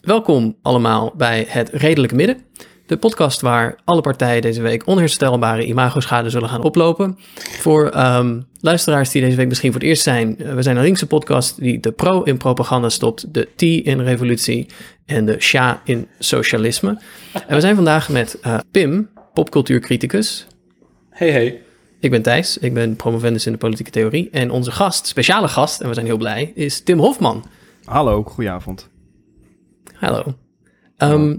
Welkom allemaal bij Het Redelijke Midden. De podcast waar alle partijen deze week onherstelbare imagoschade zullen gaan oplopen. Voor ehm, luisteraars die deze week misschien voor het eerst zijn. eh, we zijn een linkse podcast die de pro in propaganda stopt, de T in revolutie en de SHA in socialisme. En we zijn vandaag met eh, Pim, popcultuurcriticus. Hey, hey. Ik ben Thijs, ik ben promovendus in de politieke theorie. En onze gast, speciale gast, en we zijn heel blij, is Tim Hofman. Hallo, goedenavond. Hallo. Ehm,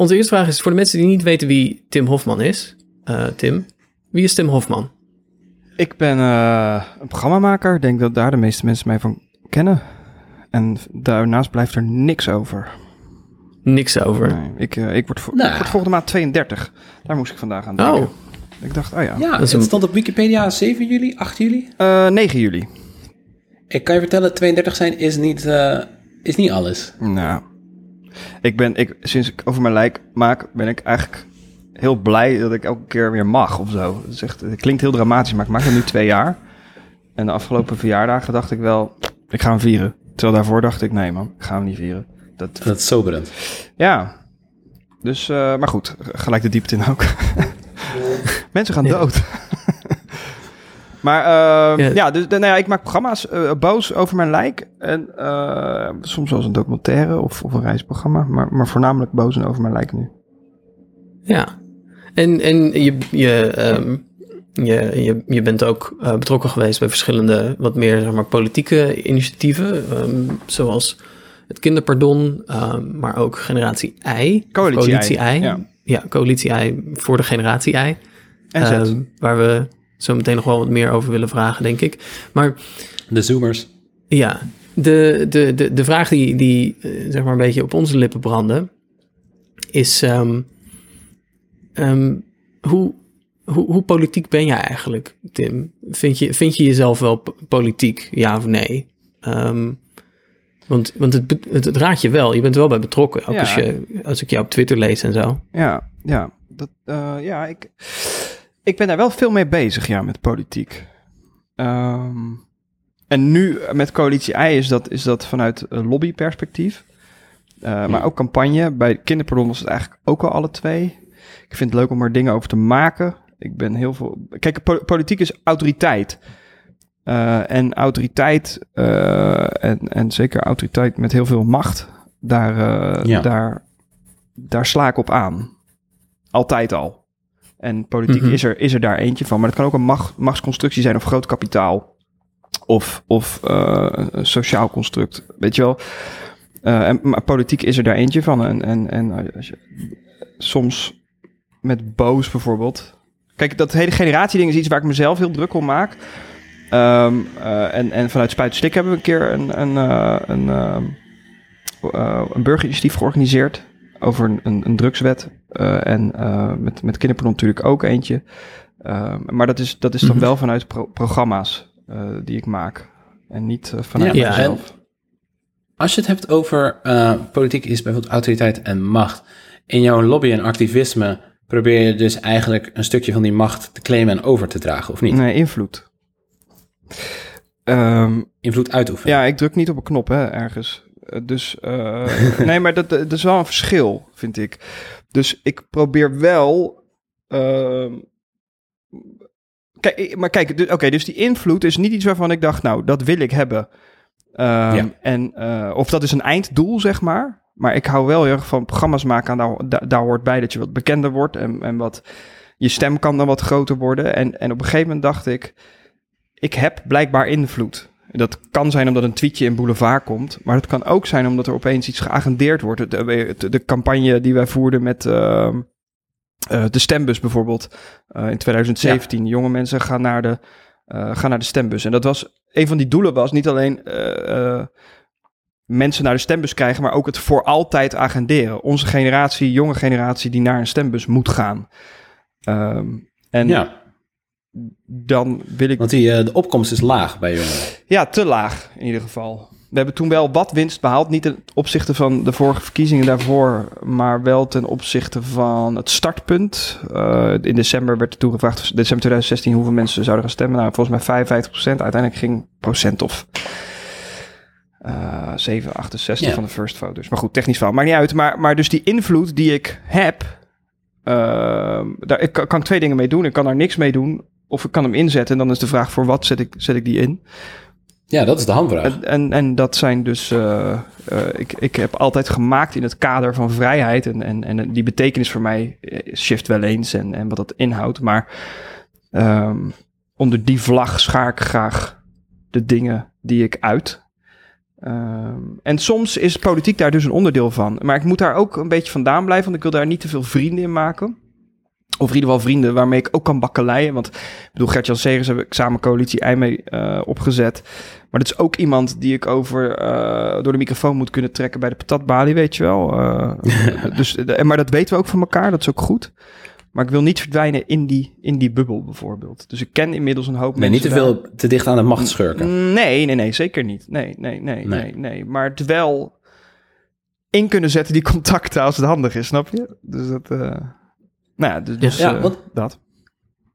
onze eerste vraag is voor de mensen die niet weten wie Tim Hofman is. Eh, Tim, wie is Tim Hofman? Ik ben eh, een programmamaker. Ik denk dat daar de meeste mensen mij van kennen. En daarnaast blijft er niks over. Niks over. Nee, ik, eh, ik, word vo- Nou. ik word volgende maand 32. Daar moest ik vandaag aan denken. Oh, Ik dacht, oh ja. Ja, Dat is het een- stond op Wikipedia 7 juli, 8 juli. Eh, 9 juli. Ik kan je vertellen, 32 zijn is niet, eh, is niet alles. Nou, ik ben, ik, sinds ik over mijn lijk maak, ben ik eigenlijk heel blij dat ik elke keer weer mag of zo. Het, is echt, het klinkt heel dramatisch, maar ik maak het nu twee jaar. En de afgelopen verjaardagen dacht ik wel, ik ga hem vieren. Terwijl daarvoor dacht ik, nee man, ik ga hem niet vieren. Dat, Dat is soberend. ja. Dus, eh, maar goed, gelijk de diepte in ook. Mensen gaan Ja. Maar eh, Ja. ja, dus nou ja, ik maak programma's eh, boos over mijn lijk. En eh, soms wel eens een documentaire of, of een reisprogramma. Maar, maar voornamelijk boos en over mijn lijk nu. ja. En, en je, je, ehm, je, je, je bent ook eh, betrokken geweest bij verschillende wat meer zeg maar, politieke initiatieven. ehm, zoals het kinderpardon, ehm, maar ook generatie I. Coalitie I, I. ja. ja, coalitie I voor de generatie I. En. Ehm, waar we zo meteen nog wel wat meer over willen vragen, denk ik. Maar De Zoomers. ja, de, de, de, de vraag die, die eh, zeg maar een beetje op onze lippen brandde, is ehm, ehm, hoe, hoe, hoe politiek ben jij eigenlijk, Tim? Vind je, vind je jezelf wel politiek, ja of nee? Ehm, want want het, het, het raadt je wel, je bent er wel bij betrokken, ook Ja. als, je, als ik jou op Twitter lees en zo. Ja, ja. Dat, eh, ja ik, ik ben daar wel veel mee bezig, ja, met politiek. Ehm, en nu eh, met Coalitie I is dat, is dat vanuit lobbyperspectief. Eh, Maar ook campagne. Bij Kinderpardon was het eigenlijk ook al alle twee. Ik vind het leuk om er dingen over te maken. Ik ben heel veel... Kijk, po- politiek is autoriteit. Eh, en autoriteit, en, en zeker autoriteit met heel veel macht, daar, Ja. daar, daar sla ik op aan. Altijd al. En politiek Mhm. is, er, is er daar eentje van. Maar het kan ook een macht, machtsconstructie zijn of groot kapitaal. Of, of eh, een sociaal construct. Weet je wel? Eh, en, maar politiek is er daar eentje van. En, en, en als je, soms met boos bijvoorbeeld. Kijk, dat hele generatieding is iets waar ik mezelf heel druk om maak. Ehm, eh, en, en vanuit Spuit hebben we een keer een, een, een, een burgerinitiatief georganiseerd over een, een, drugswet. Eh, en eh, met, met kinderpardon natuurlijk ook eentje. Ehm, maar dat is, dat is dan Mhm. wel vanuit pro- programma's eh, die ik maak. En niet eh, vanuit Ja, mezelf. Als je het hebt over eh, politiek is bijvoorbeeld autoriteit en macht. In jouw lobby en activisme probeer je dus eigenlijk een stukje van die macht te claimen en over te dragen, of niet? Nee, invloed. Ehm, Invloed uitoefenen. ja, ik druk niet op een knop, hè, ergens. Eh, Dus, eh, nee, maar dat, dat is wel een verschil, vind ik. Dus ik probeer wel... ehm, kijk, maar kijk, dus- oké, dus die invloed is niet iets waarvan ik dacht, nou, dat wil ik hebben. Ehm, Ja. en, eh, of dat is een einddoel, zeg maar. Maar ik hou wel heel erg van programma's maken. En daar, daar, daar hoort bij dat je wat bekender wordt. En, en wat, je stem kan dan wat groter worden. En, en op een gegeven moment dacht ik, ik heb blijkbaar invloed. Dat kan zijn omdat een tweetje in Boulevard komt. Maar het kan ook zijn omdat er opeens iets geagendeerd wordt. De, de, de campagne die wij voerden met ehm, eh, de stembus bijvoorbeeld. eh, in 2017. Jonge mensen gaan naar, de, eh, gaan naar de stembus. En dat was, een van die doelen was niet alleen... eh, eh, mensen naar de stembus krijgen, maar ook het voor altijd agenderen. Onze generatie, jonge generatie, die naar een stembus moet gaan. Ehm, en Ja, dan wil ik... want die, eh, de opkomst is laag bij jongeren. Ja, te laag in ieder geval. we hebben toen wel wat winst behaald. Niet ten opzichte van de vorige verkiezingen daarvoor, maar wel ten opzichte van het startpunt. Eh, in december werd er toegevraagd, december 2016, hoeveel mensen zouden gaan stemmen. Nou, volgens mij 55 procent. Uiteindelijk ging procent of eh 7, 68 Ja. van de first voters. Maar goed, technisch verhaal, maakt niet uit. Maar, maar dus die invloed die ik heb, eh, daar ik kan, kan twee dingen mee doen. Ik kan daar niks mee doen. Of ik kan hem inzetten. En dan is de vraag voor wat zet ik, zet ik die in. Ja, dat is de hamvraag. En, en, en dat zijn dus. eh, eh, ik, ik heb altijd gemaakt in het kader van vrijheid. En, en, en die betekenis voor mij eh, shift wel eens. En, en wat dat inhoudt. Maar ehm, onder die vlag schaar ik graag de dingen die ik uit. Ehm, en soms is politiek daar dus een onderdeel van. Maar ik moet daar ook een beetje vandaan blijven. Want ik wil daar niet te veel vrienden in maken. Of in ieder geval vrienden waarmee ik ook kan bakkeleien. Want ik bedoel, Gert-Jan Segers heb ik samen coalitie ei mee eh, opgezet. Maar dat is ook iemand die ik over eh, door de microfoon moet kunnen trekken bij de patatbalie, weet je wel. Eh, dus, maar dat weten we ook van elkaar, dat is ook goed. Maar ik wil niet verdwijnen in die, in die bubbel bijvoorbeeld. Dus ik ken inmiddels een hoop Nee, niet te mensen daar. veel te dicht aan de macht schurken. Nee, nee, nee, zeker niet. Nee, nee, nee, nee, Nee. nee. Maar het wel in kunnen zetten die contacten als het handig is, snap je? Dus dat, nou ja, dus, dus, Ja, eh, want- dat.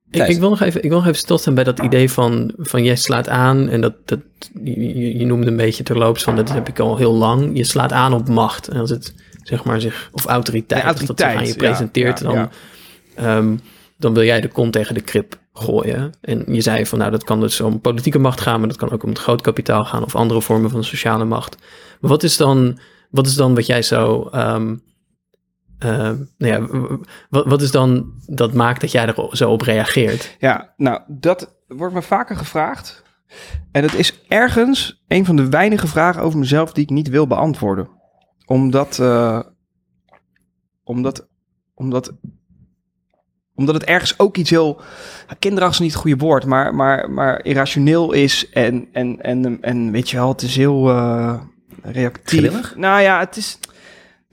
Ik, ik, wil nog even, ik wil nog even stilstaan bij dat idee van, van jij slaat aan en dat, dat je, je- noemde een beetje terloops van dat heb ik al heel lang. Je slaat aan op macht en als het zeg maar zich of autoriteit, Ja, als dat zich aan je ja, presenteert, ja, dan, ja. ehm, dan wil jij de kont tegen de krip gooien. En je zei van nou dat kan dus om politieke macht gaan, maar dat kan ook om het groot kapitaal gaan of andere vormen van sociale macht. Maar wat is dan, wat is dan wat jij zo ehm, ehm, nou ja, wat, wat is dan dat maakt dat jij er zo op reageert? Ja, nou, dat wordt me vaker gevraagd. En het is ergens een van de weinige vragen over mezelf die ik niet wil beantwoorden. Omdat, eh, omdat, omdat, omdat het ergens ook iets heel, ja, kinderachtig is niet het goede woord, maar, maar, maar irrationeel is. En, en, en, en weet je wel, het is heel eh, reactief. Grillig? Nou ja, het is...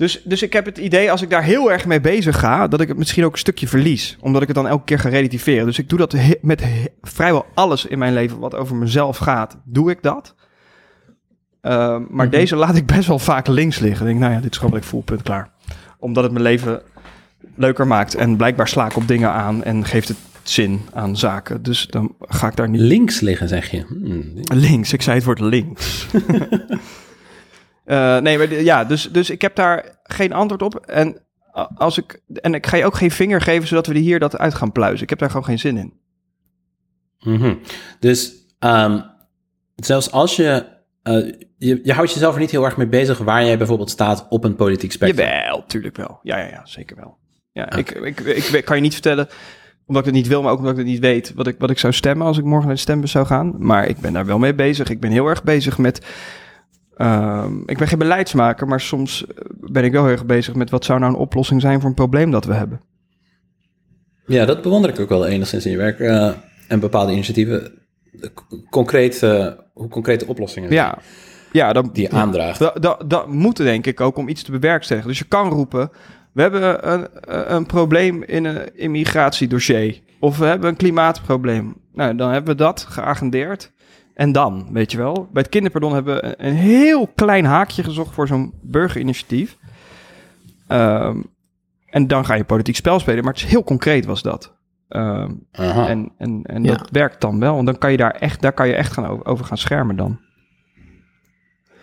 Dus, dus ik heb het idee, als ik daar heel erg mee bezig ga, dat ik het misschien ook een stukje verlies. Omdat ik het dan elke keer ga relativeren. Dus ik doe dat he- met he- vrijwel alles in mijn leven wat over mezelf gaat, doe ik dat. Ehm, maar Mhm. deze laat ik best wel vaak links liggen. Ik denk, nou ja, dit is gewoon wat ik voel, punt, klaar. Omdat het mijn leven leuker maakt. En blijkbaar sla ik op dingen aan en geeft het zin aan zaken. Dus dan ga ik daar niet Links liggen, zeg je. Hmm, Links, ik zei het woord links. Eh, nee, maar ja, dus, dus ik heb daar geen antwoord op. En, als ik, en ik ga je ook geen vinger geven zodat we er hier dat uit gaan pluizen. Ik heb daar gewoon geen zin in. Mhm. Dus ehm, zelfs als je, eh, je... Je houdt jezelf er niet heel erg mee bezig waar jij bijvoorbeeld staat op een politiek spectrum. Jawel, tuurlijk wel. Ja, ja, ja zeker wel. Ja, Oké. ik, ik, ik, ik kan je niet vertellen, omdat ik het niet wil, maar ook omdat ik het niet weet, wat ik, wat ik zou stemmen als ik morgen naar de stembus zou gaan. Maar ik ben daar wel mee bezig. Ik ben heel erg bezig met... ehm, ik ben geen beleidsmaker, maar soms eh, ben ik wel heel erg bezig met wat zou nou een oplossing zijn voor een probleem dat we hebben. Ja, dat bewonder ik ook wel enigszins in je werk. eh, en bepaalde initiatieven. eh, Concreet, hoe concrete oplossingen Ja, ja dan, die je aandraagt. Dat, dat, dat moet denk ik ook om iets te bewerkstelligen. Dus je kan roepen, we hebben een, een probleem in een immigratiedossier. Of we hebben een klimaatprobleem. Nou, dan hebben we dat geagendeerd. En dan, weet je wel. Bij het kinderpardon hebben we een, een heel klein haakje gezocht voor zo'n burgerinitiatief. Ehm, en dan ga je politiek spel spelen. Maar het is heel concreet was dat. Ehm, en en, en Ja. dat werkt dan wel. En dan kan je daar echt, daar kan je echt gaan over, over gaan schermen dan.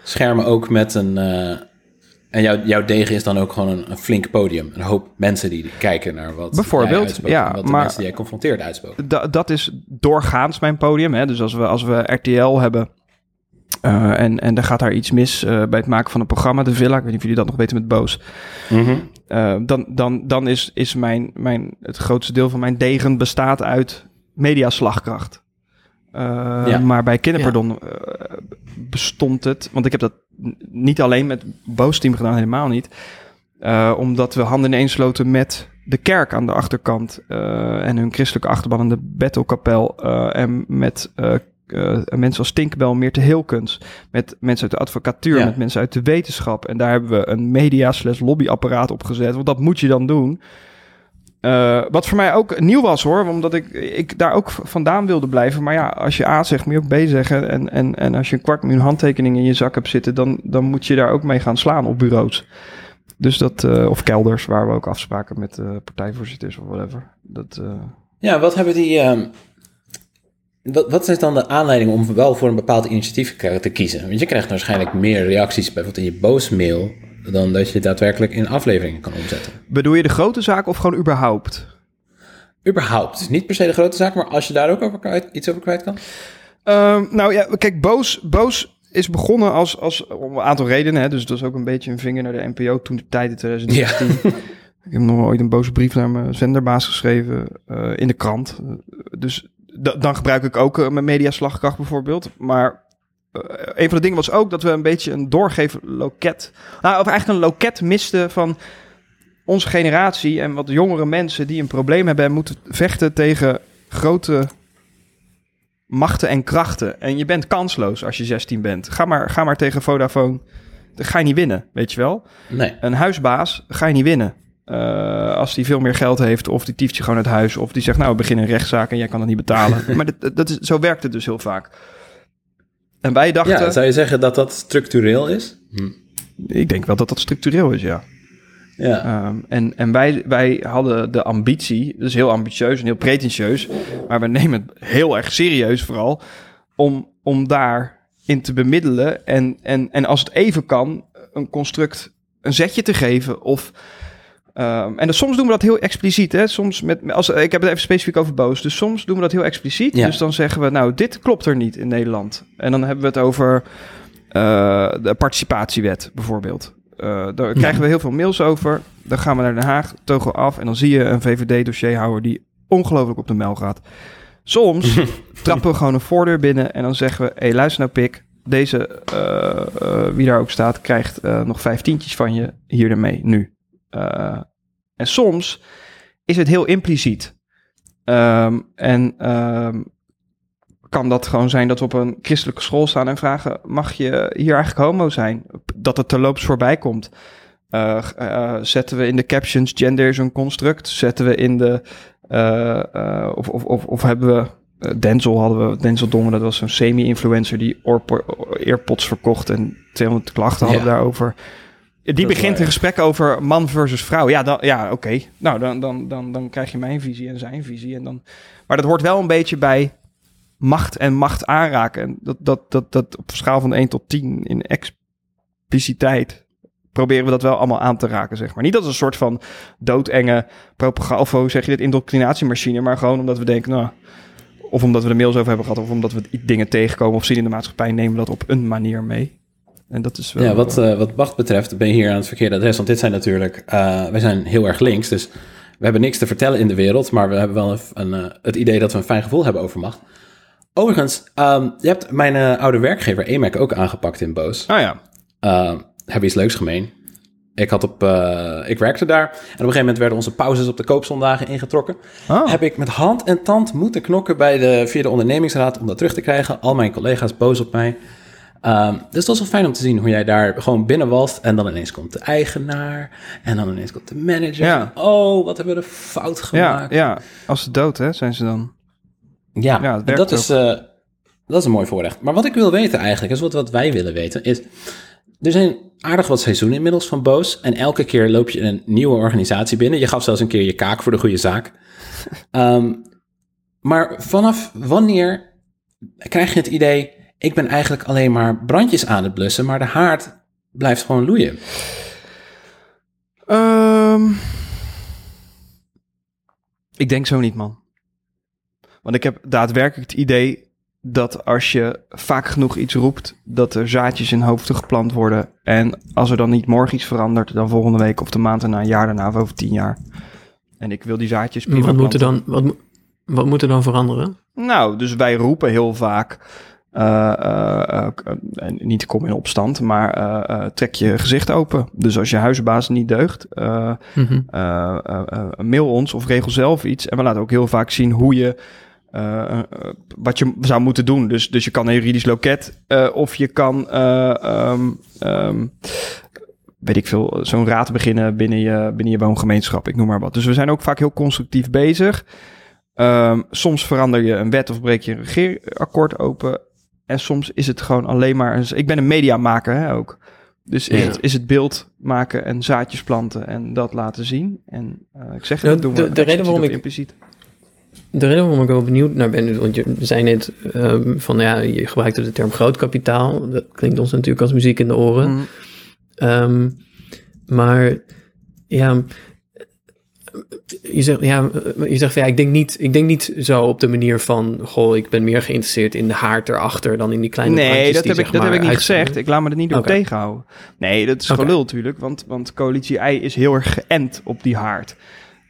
Schermen ook met een... eh, en jouw, jouw degen is dan ook gewoon een, een flink podium. Een hoop mensen die kijken naar wat Bijvoorbeeld, ja, wat de maar- mensen die jij confronteert uitspoken. Da- dat is doorgaans mijn podium. Hè? Dus als we, als we RTL hebben eh, en, en er gaat daar iets mis eh, bij het maken van een programma, De Villa, ik weet niet of jullie dat nog weten met Boos, Mhm. eh, dan, dan, dan is, is mijn, mijn, het grootste deel van mijn degen bestaat uit mediaslagkracht. Eh, Ja. Maar bij Kinderpardon eh, bestond het, want ik heb dat niet alleen met Boos team gedaan, helemaal niet. Eh, omdat we handen ineens sloten met de kerk aan de achterkant en hun christelijke achterban in de Bethelkapel en met mensen als Tinkerbell, Meerte Hilkens, met mensen uit de advocatuur, Ja. met mensen uit de wetenschap. En daar hebben we een media slash lobbyapparaat op gezet, want dat moet je dan doen. Eh, wat voor mij ook nieuw was hoor, omdat ik, ik daar ook vandaan wilde blijven. Maar ja, als je A zegt, moet je ook B zeggen. En, en, en als je een kwart miljoen handtekeningen in je zak hebt zitten, dan, dan moet je daar ook mee gaan slaan op bureaus. Dus dat, eh, of kelders, waar we ook afspraken met eh, partijvoorzitters of whatever. Dat, Ja, wat hebben die. ehm, wat, wat is dan de aanleiding om wel voor een bepaald initiatief te kiezen? Want je krijgt waarschijnlijk meer reacties bijvoorbeeld in je boosmail. Dan dat je daadwerkelijk in afleveringen kan omzetten. bedoel je de grote zaak of gewoon überhaupt? Überhaupt. Niet per se de grote zaak, maar als je daar ook over kwijt, iets over kwijt kan. Ehm, nou ja, kijk, Boos, Boos is begonnen als, als, om een aantal redenen. Hè, dus dat is ook een beetje een vinger naar de NPO toen de tijd in 2019. Ik heb nog ooit een boze brief naar mijn zenderbaas geschreven eh, in de krant. Dus da- dan gebruik ik ook eh, mijn mediaslagkracht bijvoorbeeld. Maar eh, een van de dingen was ook dat we een beetje een doorgeefloket... Nou, of eigenlijk een loket misten van onze generatie... en wat jongere mensen die een probleem hebben... en moeten vechten tegen grote machten en krachten. En je bent kansloos als je 16 bent. Ga maar, ga maar tegen Vodafone. Ga je niet winnen, weet je wel. Nee. Een huisbaas ga je niet winnen. Eh, als die veel meer geld heeft, of die tieft je gewoon uit huis, of die zegt, nou, we beginnen een rechtszaak en jij kan het niet betalen. maar dat, dat is, zo werkt het dus heel vaak. En wij dachten, Ja, zou je zeggen dat dat structureel is? ik denk wel dat dat structureel is, ja. Ja. Ehm, en en wij, wij hadden de ambitie, dus heel ambitieus en heel pretentieus, maar we nemen het heel erg serieus vooral, om, om daarin te bemiddelen en, en, en als het even kan, een construct een zetje te geven of... ehm, en soms doen we dat heel expliciet. Hè? Soms met, als, ik heb het even specifiek over boos. Dus soms doen we dat heel expliciet. Ja. Dus dan zeggen we, nou, dit klopt er niet in Nederland. En dan hebben we het over eh, de participatiewet bijvoorbeeld. Eh, daar krijgen we heel veel mails over. Dan gaan we naar Den Haag, togel af. En dan zie je een VVD-dossierhouder die ongelooflijk op de mel gaat. Soms trappen we gewoon een voordeur binnen en dan zeggen we... hé, hey, luister nou pik, deze, eh, wie daar ook staat... krijgt nog vijf tientjes van je hier ermee, nu. Eh, en soms is het heel impliciet. Ehm, en ehm, kan dat gewoon zijn dat we op een christelijke school staan en vragen: mag je hier eigenlijk homo zijn? Dat het terloops voorbij komt. Eh, eh, zetten we in de captions gender is een construct? Zetten we in de. of, of, of, of hebben we. Denzel hadden we. Denzel Dongen, dat was zo'n semi-influencer die earpods verkocht en 200 klachten hadden Ja. daarover. Die begint een gesprek over man versus vrouw. Ja, dan, ja oké. Nou, dan, dan, dan, dan krijg je mijn visie en zijn visie. En dan... Maar dat hoort wel een beetje bij macht en macht aanraken. En dat, dat, dat, dat op schaal van 1 tot 10 in expliciteit proberen we dat wel allemaal aan te raken, zeg maar. Niet als een soort van doodenge propaganda, zeg je dit, indoctrinatiemachine, maar gewoon omdat we denken, nou, of omdat we er mails over hebben gehad, of omdat we dingen tegenkomen of zien in de maatschappij, nemen we dat op een manier mee. En dat is wel... Ja, wat, eh, wat macht betreft ben je hier aan het verkeerde adres. Want dit zijn natuurlijk, eh, wij zijn heel erg links, dus we hebben niks te vertellen in de wereld, maar we hebben wel een, een, het idee dat we een fijn gevoel hebben over macht. Overigens, ehm, je hebt mijn oude werkgever EMAC ook aangepakt in Boos. Ah ja. Uh, hebben iets leuks gemeen. Ik, had op, ik werkte daar en op een gegeven moment werden onze pauzes op de koopzondagen ingetrokken. Oh. Heb ik met hand en tand moeten knokken bij de, via de ondernemingsraad om dat terug te krijgen. Al mijn collega's boos op mij. Ehm, dus het was wel fijn om te zien hoe jij daar gewoon binnenwalst en dan ineens komt de eigenaar en dan ineens komt de manager. Ja. Oh, wat hebben we er fout Ja, gemaakt. ja, als ze dood hè, zijn ze dan. Ja, Ja, dat, is, eh, dat is een mooi voorrecht. Maar wat ik wil weten eigenlijk, is wat, wat wij willen weten, is... Er zijn aardig wat seizoenen inmiddels van Boos. En elke keer loop je een nieuwe organisatie binnen. Je gaf zelfs een keer je kaak voor de goede zaak. Ehm, maar vanaf wanneer krijg je het idee... ik ben eigenlijk alleen maar brandjes aan het blussen... maar de haard blijft gewoon loeien? Ehm, ik denk zo niet, man. Want ik heb daadwerkelijk het idee dat als je vaak genoeg iets roept, dat er zaadjes in hoofden geplant worden. En als er dan niet morgen iets verandert, dan volgende week of de maand erna, een jaar daarna of over tien jaar. En ik wil die zaadjes Wat planten. moet, er dan, wat, wat moet er dan veranderen? Nou, dus wij roepen heel vaak. Eh, eh, eh, niet kom in opstand, maar trek je gezicht open. Dus als je huisbaas niet deugt, Mhm. mail ons of regel zelf iets. En we laten ook heel vaak zien hoe je. wat je zou moeten doen. Dus, dus je kan een juridisch loket. of je kan. eh, ehm, ehm, weet ik veel, zo'n raad beginnen binnen je, binnen je woongemeenschap. Ik noem maar wat. Dus we zijn ook vaak heel constructief bezig. Ehm, soms verander je een wet of breek je een regeerakkoord open. En soms is het gewoon alleen maar... Een, ik ben een mediamaker hè, ook. Dus Ja. het, is het beeld maken en zaadjes planten en dat laten zien. En eh, ik zeg, Nou, dat doen de- we de reden waarom ik- impliciet. De reden waarom ik wel benieuwd naar ben, want je zei net ehm, van ja, je gebruikte de term groot kapitaal. Dat klinkt ons natuurlijk als muziek in de oren. Mm. Ehm, maar ja, je zegt, ja, je zegt van, ja, ik denk, niet, ik denk niet zo op de manier van, goh, ik ben meer geïnteresseerd in de haard erachter dan in die kleine Nee, dat die, heb, ik, dat heb ik niet gezegd. Ik laat me er niet door tegenhouden. Nee, dat is gelul natuurlijk. Want, want coalitie I is heel erg geënt op die haard.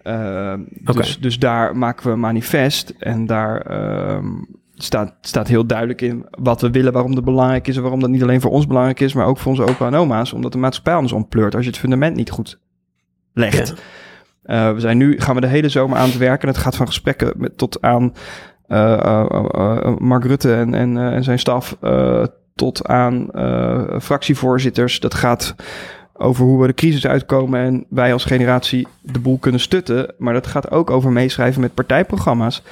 Uh, dus, dus daar maken we een manifest. En daar ehm, staat, staat heel duidelijk in wat we willen, waarom dat belangrijk is. En waarom dat niet alleen voor ons belangrijk is, maar ook voor onze opa en oma's. Omdat de maatschappij anders ontpleurt als je het fundament niet goed legt. Ja. Uh, we zijn nu, gaan we de hele zomer aan het werken. En het gaat van gesprekken met, tot aan uh, uh, Mark Rutte en, en, en zijn staf. tot aan fractievoorzitters. Dat gaat over hoe we de crisis uitkomen en wij als generatie de boel kunnen stutten. Maar dat gaat ook over meeschrijven met partijprogramma's.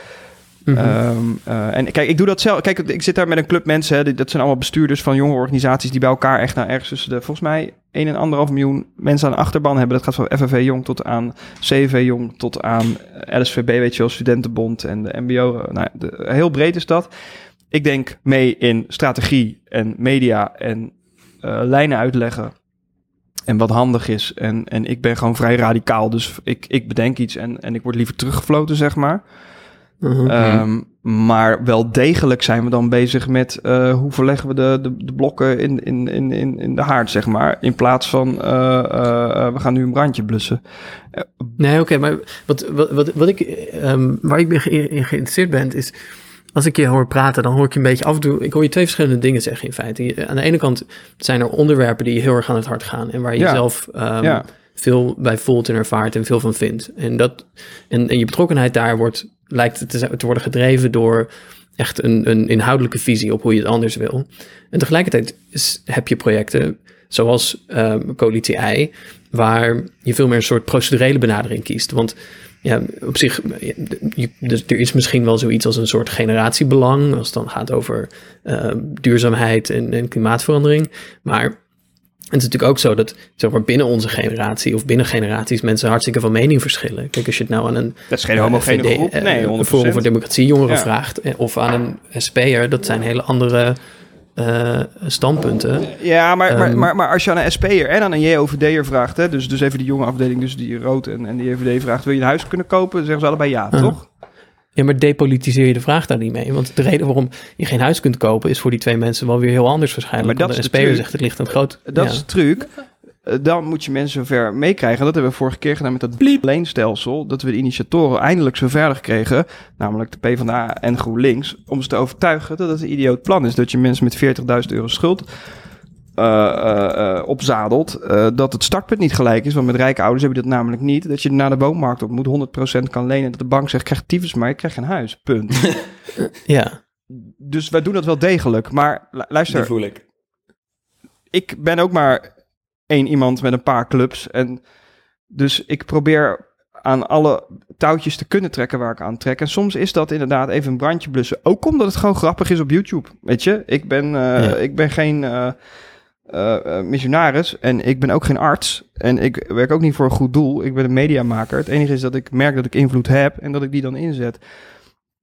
-hmm. um, uh, en kijk, ik doe dat zelf. Kijk, ik zit daar met een club mensen. Hè, dat zijn allemaal bestuurders van jonge organisaties die bij elkaar echt naar ergens tussen de volgens mij 1 en 1,5 miljoen mensen aan de achterban hebben. Dat gaat van FNV Jong tot aan CV Jong tot aan LSVB, weet je Studentenbond en de MBO. Nou, de, heel breed is dat. Ik denk mee in strategie en media en uh, lijnen uitleggen. En wat handig is. En, en ik ben gewoon vrij radicaal. Dus ik, ik bedenk iets en, en ik word liever teruggefloten, zeg maar. Mhm. Uh -huh. um, maar wel degelijk zijn we dan bezig met uh, hoe verleggen we de, de, de blokken in, in, in, in, de haard, zeg maar. In plaats van uh, uh, we gaan nu een brandje blussen. Nee, oké, okay, maar wat, wat, wat, wat ik, um, waar ik in geïnteresseerd ben, is als ik je hoor praten, dan hoor ik je een beetje af en toe. Ik hoor je twee verschillende dingen zeggen in feite. Aan de ene kant zijn er onderwerpen die je heel erg aan het hart gaan en waar je Ja. zelf um, Ja. veel bij voelt en ervaart en veel van vindt. En, dat, en, en je betrokkenheid daar wordt, lijkt het te, te worden gedreven door echt een, een inhoudelijke visie op hoe je het anders wil. En tegelijkertijd heb je projecten zoals um, Coalitie I, waar je veel meer een soort procedurele benadering kiest. Want ja, op zich, dus er is misschien wel zoiets als een soort generatiebelang, als het dan gaat over uh, duurzaamheid en, en, klimaatverandering. Maar het is natuurlijk ook zo dat zeg maar, binnen onze generatie of binnen generaties mensen hartstikke van mening verschillen. Kijk, als je het nou aan een. Dat is geen homogene VD, groep. Nee, 100%. een Forum voor Democratie jongeren Ja. vraagt, eh, of aan een SP'er, dat zijn hele andere uh, standpunten. Ja, maar, Ehm, maar, maar, maar als je aan een SP'er en aan een JOVD'er vraagt, hè, dus, dus even die jonge afdeling, dus die rood en, en die JVD vraagt, wil je een huis kunnen kopen? Dan zeggen ze allebei ja, toch? Ja, maar depolitiseer je de vraag daar niet mee. Want de reden waarom je geen huis kunt kopen is voor die twee mensen wel weer heel anders waarschijnlijk. Maar dat de de SP'er zegt het ligt een groot... Dat ja. is de truc. Eh, Dan moet je mensen zover meekrijgen. Dat hebben we vorige keer gedaan met dat leenstelsel. Dat we de initiatoren eindelijk zo verder kregen. Namelijk de PvdA en GroenLinks. Om ze te overtuigen dat het een idioot plan is. Dat je mensen met 40.000 euro schuld opzadelt. Uh, dat het startpunt niet gelijk is. Want met rijke ouders heb je dat namelijk niet. Dat je naar de woonmarkt op moet 100% kan lenen. Dat de bank zegt, krijg tyfus maar, ik krijg geen huis. Punt. ja. Dus wij doen dat wel degelijk. Maar lu- luister, Die voel ik. ik ben ook maar één iemand met een paar clubs. En dus ik probeer aan alle touwtjes te kunnen trekken waar ik aan trek. En soms is dat inderdaad even een brandje blussen. Ook omdat het gewoon grappig is op YouTube. Weet je, ik ben, uh, Ja. ik ben geen uh, uh, missionaris en ik ben ook geen arts. En ik werk ook niet voor een goed doel. Ik ben een mediamaker. Het enige is dat ik merk dat ik invloed heb en dat ik die dan inzet.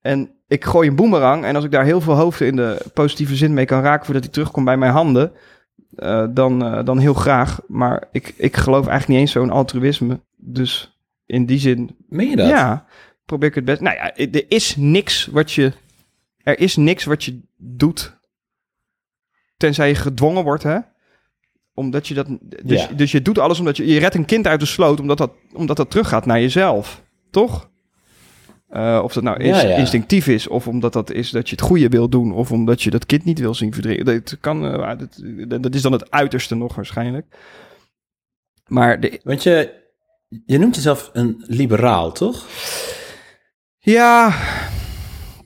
En ik gooi een boemerang. En als ik daar heel veel hoofden in de positieve zin mee kan raken voordat hij terugkomt bij mijn handen. Uh, dan, uh, dan heel graag. Maar ik, ik geloof eigenlijk niet eens zo'n altruïsme. Dus in die zin. Meen je dat? Ja, probeer ik het best. Nou ja, er is niks wat je. Er is niks wat je doet. Tenzij je gedwongen wordt, hè? Omdat je dat. Dus, Ja. dus je doet alles omdat je. Je redt een kind uit de sloot, omdat dat, omdat dat teruggaat naar jezelf. Toch? Uh, of dat nou is, Ja, ja. instinctief is, of omdat dat is dat je het goede wil doen, of omdat je dat kind niet wil zien verdringen. Dat, kan, uh, dat, dat is dan het uiterste nog waarschijnlijk. Maar de, Want je, je noemt jezelf een liberaal, toch? ja,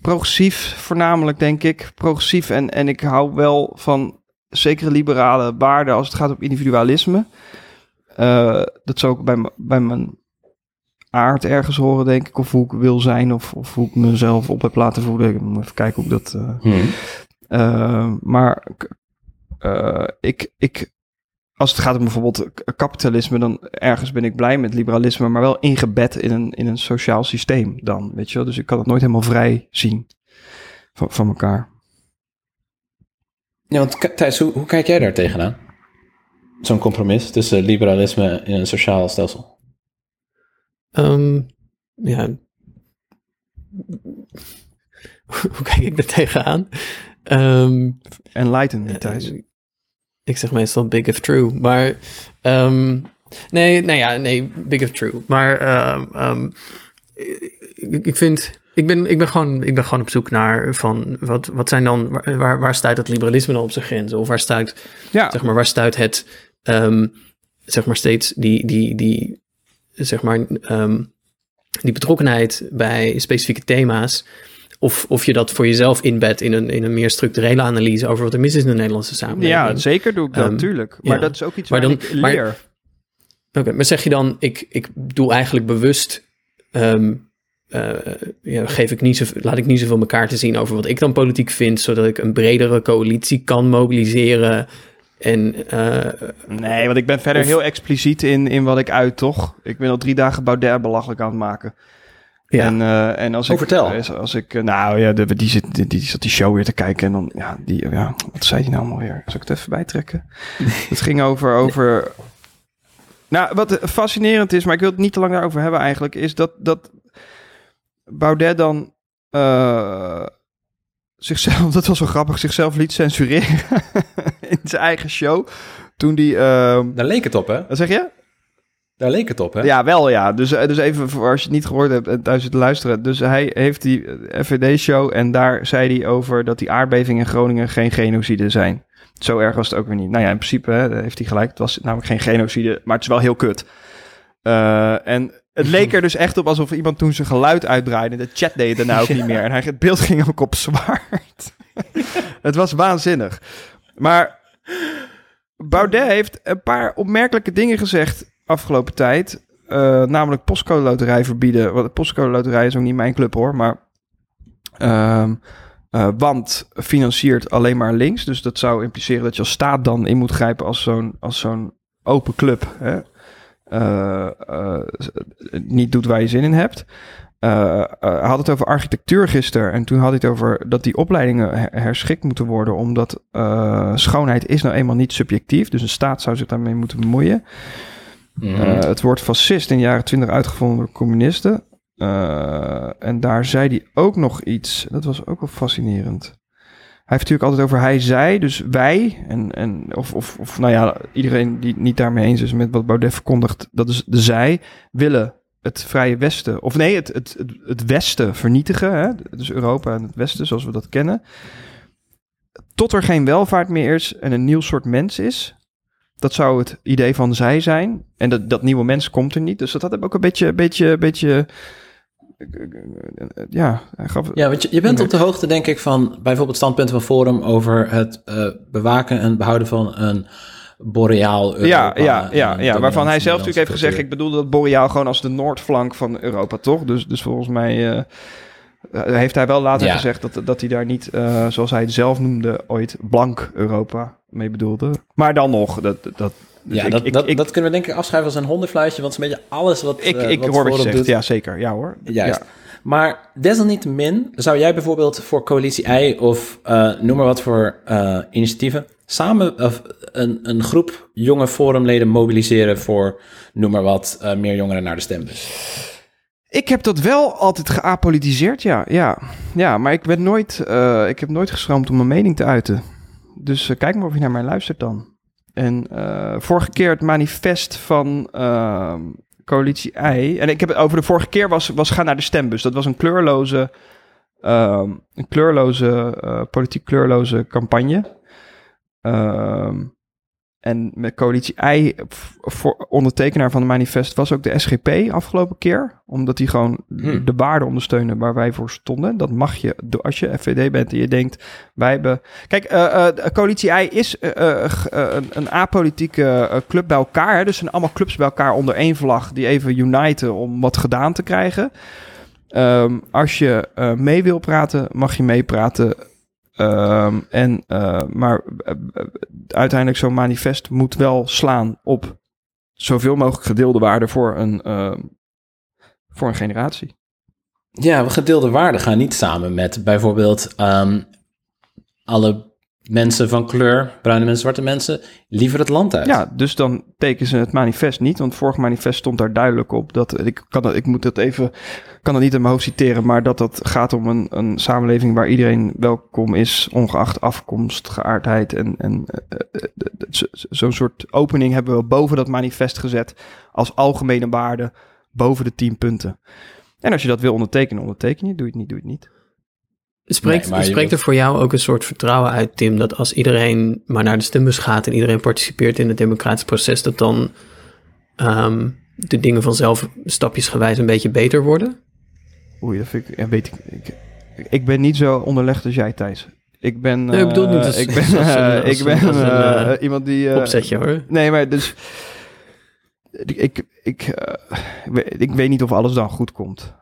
progressief voornamelijk, denk ik. Progressief en, en ik hou wel van zekere liberale waarden als het gaat om individualisme. eh, dat zou ook bij, bij mijn aard ergens horen, denk ik. Of hoe ik wil zijn, of, of hoe ik mezelf op heb laten voeden. Ik moet even kijken hoe ik dat... eh, Hm. eh, maar ik, ik, als het gaat om bijvoorbeeld kapitalisme, dan ergens ben ik blij met liberalisme, maar wel ingebed in een, in een sociaal systeem dan, weet je wel. Dus ik kan het nooit helemaal vrij zien van, van elkaar. Ja, want Thijs, hoe, hoe kijk jij daar tegenaan? Zo'n compromis tussen liberalisme en een sociaal stelsel. Ehm, ja. Hoe kijk ik er tegenaan? Ehm, Enlighten me, Thijs. Eh, Ik zeg meestal big if true, maar ehm, nee, nou ja, nee, big if true. Maar ehm, ehm, ik, ik vind, ik ben, ik ben gewoon, ik ben gewoon op zoek naar van wat, wat zijn dan, waar, waar, stuit het liberalisme dan op zijn grenzen? Of waar stuit, Ja, zeg maar, waar stuit het, ehm, zeg maar steeds die, die, die, zeg maar, ehm, die betrokkenheid bij specifieke thema's. Of, of je dat voor jezelf inbedt in een, in een meer structurele analyse over wat er mis is in de Nederlandse samenleving. ja, zeker doe ik dat, Ehm, natuurlijk. Maar ja. dat is ook iets Maar waar dan- ik maar- leer. Oké, maar zeg je dan, ik, ik doe eigenlijk bewust, ehm, eh, ja, geef ik niet zo, laat ik niet zoveel elkaar te zien over wat ik dan politiek vind, zodat ik een bredere coalitie kan mobiliseren. En eh, Nee, want ik ben verder Of- heel expliciet in, in wat ik uit, toch? Ik ben al drie dagen Baudet belachelijk aan het maken. ja, En, eh, en als Oh, ik, vertel. Als, ik, nou ja, de, die, zit, die, die zat die show weer te kijken en dan, ja, die, ja, wat zei die nou allemaal weer? Zal ik het even bijtrekken? het ging over, over, nou, wat fascinerend is, maar ik wil het niet te lang daarover hebben eigenlijk, is dat, dat Baudet dan eh, zichzelf, dat was wel grappig, zichzelf liet censureren in zijn eigen show. Toen die, ehm, Daar leek het op, hè? wat zeg je? Daar leek het op, hè? Ja, wel ja. Dus, eh, dus even voor als je het niet gehoord hebt en thuis zit te luisteren. Dus hij heeft die eh, FVD-show en daar zei hij over dat die aardbevingen in Groningen geen genocide zijn. Zo erg was het ook weer niet. Nou ja, in principe hè, heeft hij gelijk. Het was namelijk geen genocide, maar het is wel heel kut. Eh, en het leek er dus echt op alsof iemand toen zijn geluid uitdraaide. De chat deed het daarna ook niet meer. En hij, het beeld ging ook op zwart. het was waanzinnig. Maar Baudet heeft een paar opmerkelijke dingen gezegd afgelopen tijd. Eh, namelijk postcode loterij verbieden. Want de postcode loterij is ook niet mijn club hoor, maar... ehm, eh, want financiert alleen maar links. Dus dat zou impliceren dat je als staat dan in moet grijpen als zo'n, als zo'n open club. Hè? Eh, eh, niet doet waar je zin in hebt. Hij had het over architectuur gisteren. En toen had hij het over dat die opleidingen her- herschikt moeten worden. Omdat schoonheid is nou eenmaal niet subjectief. Dus een staat zou zich daarmee moeten bemoeien. Mhm. Het woord fascist in de jaren twintig uitgevonden door communisten. En daar zei hij ook nog iets. Dat was ook wel fascinerend. Hij heeft natuurlijk altijd over hij, zij, dus wij. En, en, of, of, of nou ja, iedereen die niet daarmee eens is met wat Baudet verkondigt, dat is de zij, willen het vrije Westen, of nee, het, het, het, Westen vernietigen. Hè? Dus Europa en het Westen, zoals we dat kennen. Tot er geen welvaart meer is en een nieuw soort mens is. Dat zou het idee van zij zijn. En dat, dat nieuwe mens komt er niet. Dus dat had ook een beetje, beetje, beetje... Ja, hij gaf... Ja, want je, je bent op de hoogte, denk ik, van bijvoorbeeld standpunten van Forum over het eh, bewaken en behouden van een boreaal Europa. Ja, ja, ja, ja, waarvan hij zelf natuurlijk heeft gezegd... ik bedoelde dat Boreaal gewoon als de noordflank van Europa, toch? Dus, dus volgens mij eh, heeft hij wel later Ja. gezegd... Dat, dat hij daar niet, eh, zoals hij het zelf noemde, ooit blank Europa mee bedoelde. Maar dan nog, dat... dat Ja, ik, dat, ik, dat, ik, dat kunnen we denk ik afschrijven als een hondenfluitje, want het is een beetje alles wat ik, eh, ik wat hoor wat je zegt. doet. Ja, zeker. Ja hoor. Juist. Ja. Maar desalniettemin zou jij bijvoorbeeld voor coalitie I of eh, noem maar wat voor eh, initiatieven samen of een, een groep jonge forumleden mobiliseren voor noem maar wat eh, meer jongeren naar de stembus. Ik heb dat wel altijd geapolitiseerd, ja. Ja, ja maar ik, ben nooit, eh, ik heb nooit geschroomd om mijn mening te uiten. Dus kijk maar of je naar mij luistert dan. En eh, vorige keer het manifest van ehm, coalitie I. En ik heb het over de vorige keer was, was ga naar de stembus. Dat was een kleurloze, ehm, een kleurloze, eh, politiek kleurloze campagne. Ehm, En met coalitie I, voor ondertekenaar van het manifest, was ook de SGP afgelopen keer. Omdat die gewoon Hmm. de waarden ondersteunen waar wij voor stonden. Dat mag je, als je FVD bent en je denkt, wij hebben... Kijk, de coalitie I is eh, een, een apolitieke club bij elkaar. Hè? Dus zijn allemaal clubs bij elkaar onder één vlag die even uniten om wat gedaan te krijgen. Ehm, als je mee wil praten, mag je meepraten. Ehm, en, eh, maar eh, eh, uiteindelijk zo'n manifest moet wel slaan op zoveel mogelijk gedeelde waarden voor een, ehm, voor een generatie. Ja, gedeelde waarden gaan niet samen met bijvoorbeeld ehm, alle mensen van kleur, bruine mensen, zwarte mensen, liever het land uit. Ja, dus dan tekenen ze het manifest niet. Want vorig manifest stond daar duidelijk op dat ik kan dat, ik moet dat even, kan dat niet in mijn hoofd citeren, maar dat dat gaat om een, een samenleving waar iedereen welkom is, ongeacht afkomst, geaardheid en, en eh, eh, eh, zo- zo'n soort opening hebben we boven dat manifest gezet als algemene waarde boven de tien punten. En als je dat wil ondertekenen, onderteken je. Doe je het niet, doe je het niet. Spreekt, Nee, spreekt er voor jou ook een soort vertrouwen uit, Tim, dat als iedereen maar naar de stembus gaat en iedereen participeert in het democratisch proces, dat dan ehm, de dingen vanzelf stapjesgewijs een beetje beter worden? Oei, dat vind ik, ja, weet ik, ik. Ik ben niet zo onderlegd als jij, Thijs. Ik ben. Nee, ik bedoel niet eh, als- ik ben, als een- eh, als ik ben als een, eh, iemand die. eh, Opzetje hoor. Nee, maar dus. Ik, ik, ik, ik weet- ik weet niet of alles dan goed komt.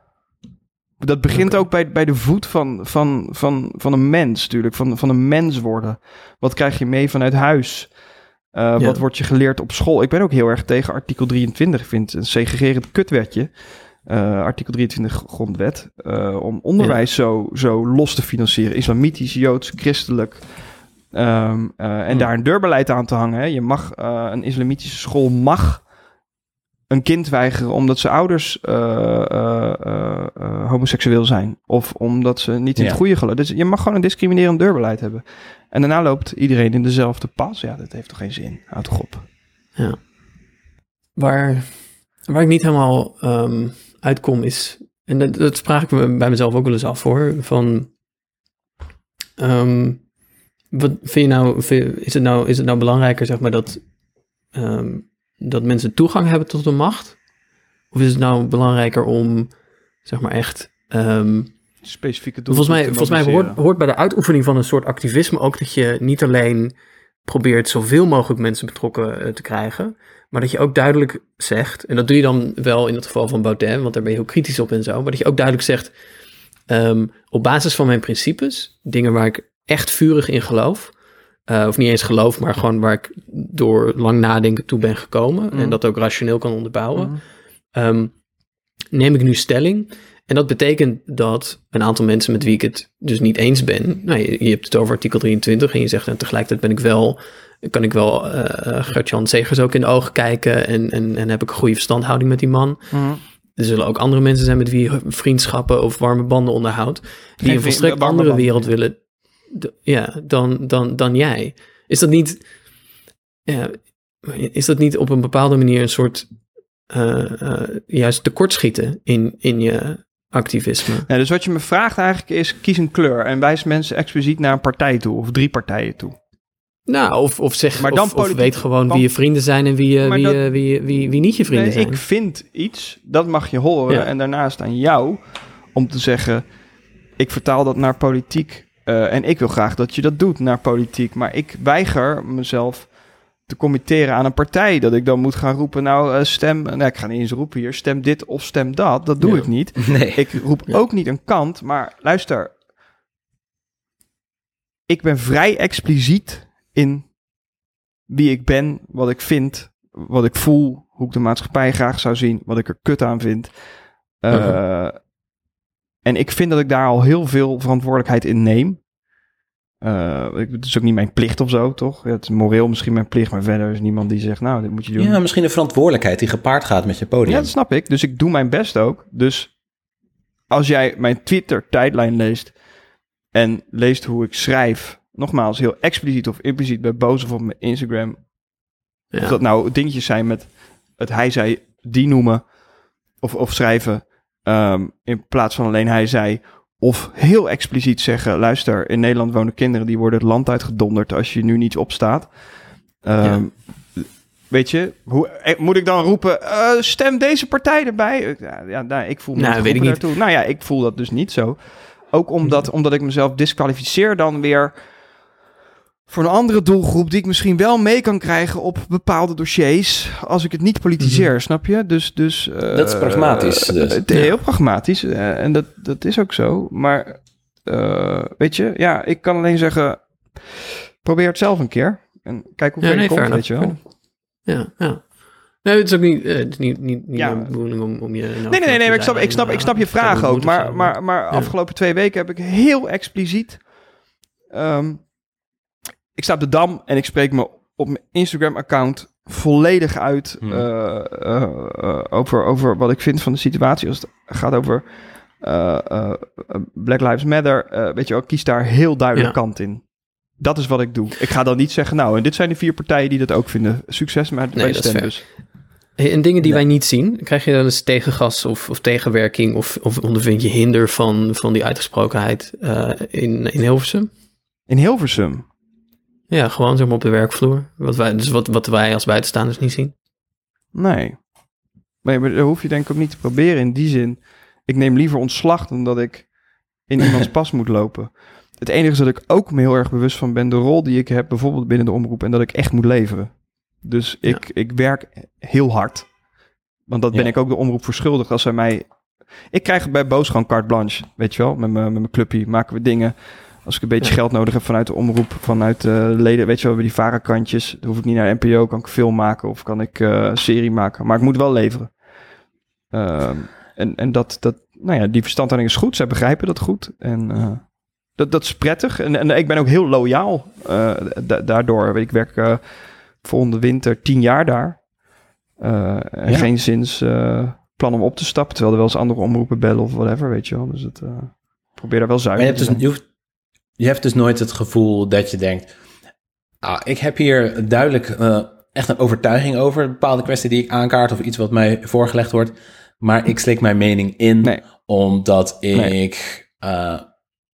Dat begint ook bij, bij de voet van, van, van, van een mens, natuurlijk. Van, van een mens worden. Wat krijg je mee vanuit huis? Eh, Ja. Wat wordt je geleerd op school? Ik ben ook heel erg tegen artikel 23. Ik vind het een segregerend kutwetje. eh, artikel 23 grondwet. eh, om onderwijs zo, zo los te financieren. Islamitisch, joods, christelijk. Ehm, eh, en Hmm. daar een deurbeleid aan te hangen. Hè. Je mag, een islamitische school mag een kind weigeren omdat zijn ouders eh, eh, eh, homoseksueel zijn. Of omdat ze niet in Ja. het goede geloven. Dus je mag gewoon een discriminerend deurbeleid hebben. En daarna loopt iedereen in dezelfde pas. Ja, dat heeft toch geen zin? Houd toch op. Waar, waar ik niet helemaal ehm, uitkom is, en dat, dat vraag ik me bij mezelf ook wel eens af hoor, van ehm, wat vind je nou, vind- is het nou, is het nou belangrijker zeg maar dat, ehm, dat mensen toegang hebben tot de macht? Of is het nou belangrijker om zeg maar echt ehm, Specifieke doel. Volgens mij, volgens mij hoort, hoort bij de uitoefening van een soort activisme ook dat je niet alleen probeert zoveel mogelijk mensen betrokken eh, te krijgen, maar dat je ook duidelijk zegt, en dat doe je dan wel in het geval van Baudet, want daar ben je heel kritisch op en zo, maar dat je ook duidelijk zegt, ehm, op basis van mijn principes, dingen waar ik echt vurig in geloof, eh, of niet eens geloof, maar gewoon waar ik door lang nadenken toe ben gekomen Mhm. en dat ook rationeel kan onderbouwen, Mhm. Ehm, neem ik nu stelling. En dat betekent dat een aantal mensen met wie ik het dus niet eens ben. Nou, je, je hebt het over artikel 23 en je zegt en tegelijkertijd ben ik wel, kan ik wel eh Gert-Jan Segers ook in de ogen kijken en, en, en heb ik een goede verstandhouding met die man. Mhm. Er zullen ook andere mensen zijn met wie je vriendschappen of warme banden onderhoudt, die Geen een volstrekt andere wereld willen ja, dan, dan, dan jij. Is dat niet, ja, is dat niet op een bepaalde manier een soort eh, eh, juist tekortschieten in, in je activisme? Ja, dus wat je me vraagt eigenlijk is, kies een kleur en wijs mensen expliciet naar een partij toe of drie partijen toe. Nou, of, of zeg, Maar dan of, weet gewoon wie je vrienden zijn en wie, eh, wie, dat- eh, wie, wie, wie niet je vrienden Nee, zijn. ik vind iets, dat mag je horen. Ja. En daarnaast aan jou om te zeggen, ik vertaal dat naar politiek. Eh, en ik wil graag dat je dat doet naar politiek. Maar ik weiger mezelf te committeren aan een partij. Dat ik dan moet gaan roepen, nou eh, stem, nou ik ga niet eens roepen hier, stem dit of stem dat. Dat doe ik niet. Nee. Ik roep Ja. ook niet een kant, maar luister. Ik ben vrij expliciet in wie ik ben, wat ik vind, wat ik voel, hoe ik de maatschappij graag zou zien, wat ik er kut aan vind. Mhm. En ik vind dat ik daar al heel veel verantwoordelijkheid in neem. Eh, het is ook niet mijn plicht of zo, toch? Ja, het is moreel misschien mijn plicht, maar verder is niemand die zegt, nou, dit moet je doen. Ja, misschien een verantwoordelijkheid die gepaard gaat met je podium. Ja, dat snap ik. Dus ik doe mijn best ook. Dus als jij mijn Twitter-tijdlijn leest en leest hoe ik schrijf, nogmaals, heel expliciet of impliciet bij Boos of op mijn Instagram, Ja. of dat nou dingetjes zijn met het hij, zij, die noemen of, of schrijven, ehm, in plaats van alleen hij, zij, of heel expliciet zeggen, luister, in Nederland wonen kinderen die worden het land uitgedonderd als je nu niet opstaat. Ehm, Weet je, hoe, eh, moet ik dan roepen, eh, stem deze partij erbij? Ja, nou, ik voel me Nou, niet weet ik daartoe. Nou ja, ik voel dat dus niet zo. Ook omdat, omdat ik mezelf disqualificeer dan weer voor een andere doelgroep die ik misschien wel mee kan krijgen op bepaalde dossiers als ik het niet politiseer, snap je? Dus, dus eh, Dat is pragmatisch, dus. het is heel pragmatisch eh, en dat, dat is ook zo. Maar eh, weet je, ja, ik kan alleen zeggen, probeer het zelf een keer en kijk hoe Ja, ver je nee, komt, fair weet je wel. Ja, ja. Nee, het is ook niet, eh, het is niet, niet, niet Ja. mijn bedoeling om, om je... in Nee, nee, nee, nee, maar ik snap, ik snap, ik snap je vraag ook. Maar, maar, maar afgelopen twee weken heb ik heel expliciet... ehm, ik sta op de Dam en ik spreek me op mijn Instagram-account volledig uit Hmm. eh, eh, over, over wat ik vind van de situatie. Als het gaat over eh, Black Lives Matter, weet je wel, ik kies daar heel duidelijk Ja. kant in. Dat is wat ik doe. Ik ga dan niet zeggen, nou, en dit zijn de vier partijen die dat ook vinden. Succes met bij de en dingen die Nee. wij niet zien, krijg je dan eens tegengas of, of tegenwerking of, of ondervind je hinder van, van die uitgesprokenheid in, in Hilversum? In Hilversum. Ja, gewoon zeg maar op de werkvloer. Wat wij, dus wat, wat wij als buitenstaanders niet zien. Nee. Nee, maar dat hoef je denk ik ook niet te proberen in die zin. Ik neem liever ontslag dan dat ik in iemands pas moet lopen. Het enige is dat ik ook me heel erg bewust van ben de rol die ik heb bijvoorbeeld binnen de omroep en dat ik echt moet leveren. Dus ik, ik werk heel hard. Want dat ben Ja. ik ook de omroep verschuldigd als zij mij... Ik krijg bij Boos gewoon carte blanche, weet je wel. Met mijn, met mijn clubje maken we dingen. Als ik een beetje Ja. geld nodig heb vanuit de omroep, vanuit de leden, weet je wel, die varenkantjes. Dan hoef ik niet naar NPO, kan ik film maken of kan ik eh, serie maken. Maar ik moet wel leveren. Ehm, en en dat, dat, nou ja, die verstandhouding is goed. Zij begrijpen dat goed. En eh, dat, dat is prettig. En, en ik ben ook heel loyaal eh, da- daardoor. Ik werk eh, volgende winter tien jaar daar. Eh, en Ja. geen zins eh, plan om op te stappen. Terwijl er wel eens andere omroepen bellen of whatever, weet je wel. Dus het, eh, probeer daar wel zuiver te dus, zijn. je, hoeft, je hebt dus nooit het gevoel dat je denkt... Ah, ik heb hier duidelijk eh, echt een overtuiging over... een bepaalde kwestie die ik aankaart... of iets wat mij voorgelegd wordt... maar ik slik mijn mening in... Nee. omdat ik... Nee. eh,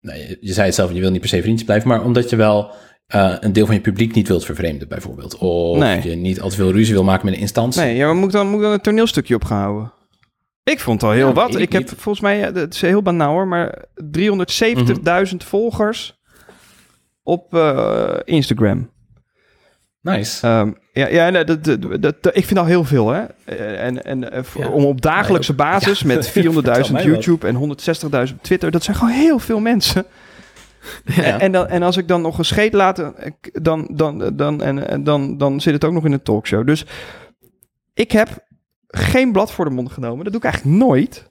nou, je, je zei het zelf, je wil niet per se vriendjes blijven... maar omdat je wel eh, een deel van je publiek niet wilt vervreemden bijvoorbeeld. Of Nee. je niet al te veel ruzie wil maken met een instantie. Nee, ja, maar moet ik dan, moet ik dan een toneelstukje opgehouden? Ik vond al heel Ja, wat. Ik, ik heb niet. volgens mij, eh, het is heel banaal hoor, maar 370.000 volgers op eh, Instagram. Nice. Ehm, ja, ja nee, dat, dat, dat, ik vind al heel veel, hè. Eh, En, en voor- Ja. om op dagelijkse basis met 400.000 mij wat. YouTube en 160.000 op Twitter, dat zijn gewoon heel veel mensen. Ja. En, en, dan, en als ik dan nog een scheet laat, dan, dan, dan, en, dan, dan zit het ook nog in een talkshow. Dus ik heb geen blad voor de mond genomen. Dat doe ik eigenlijk nooit.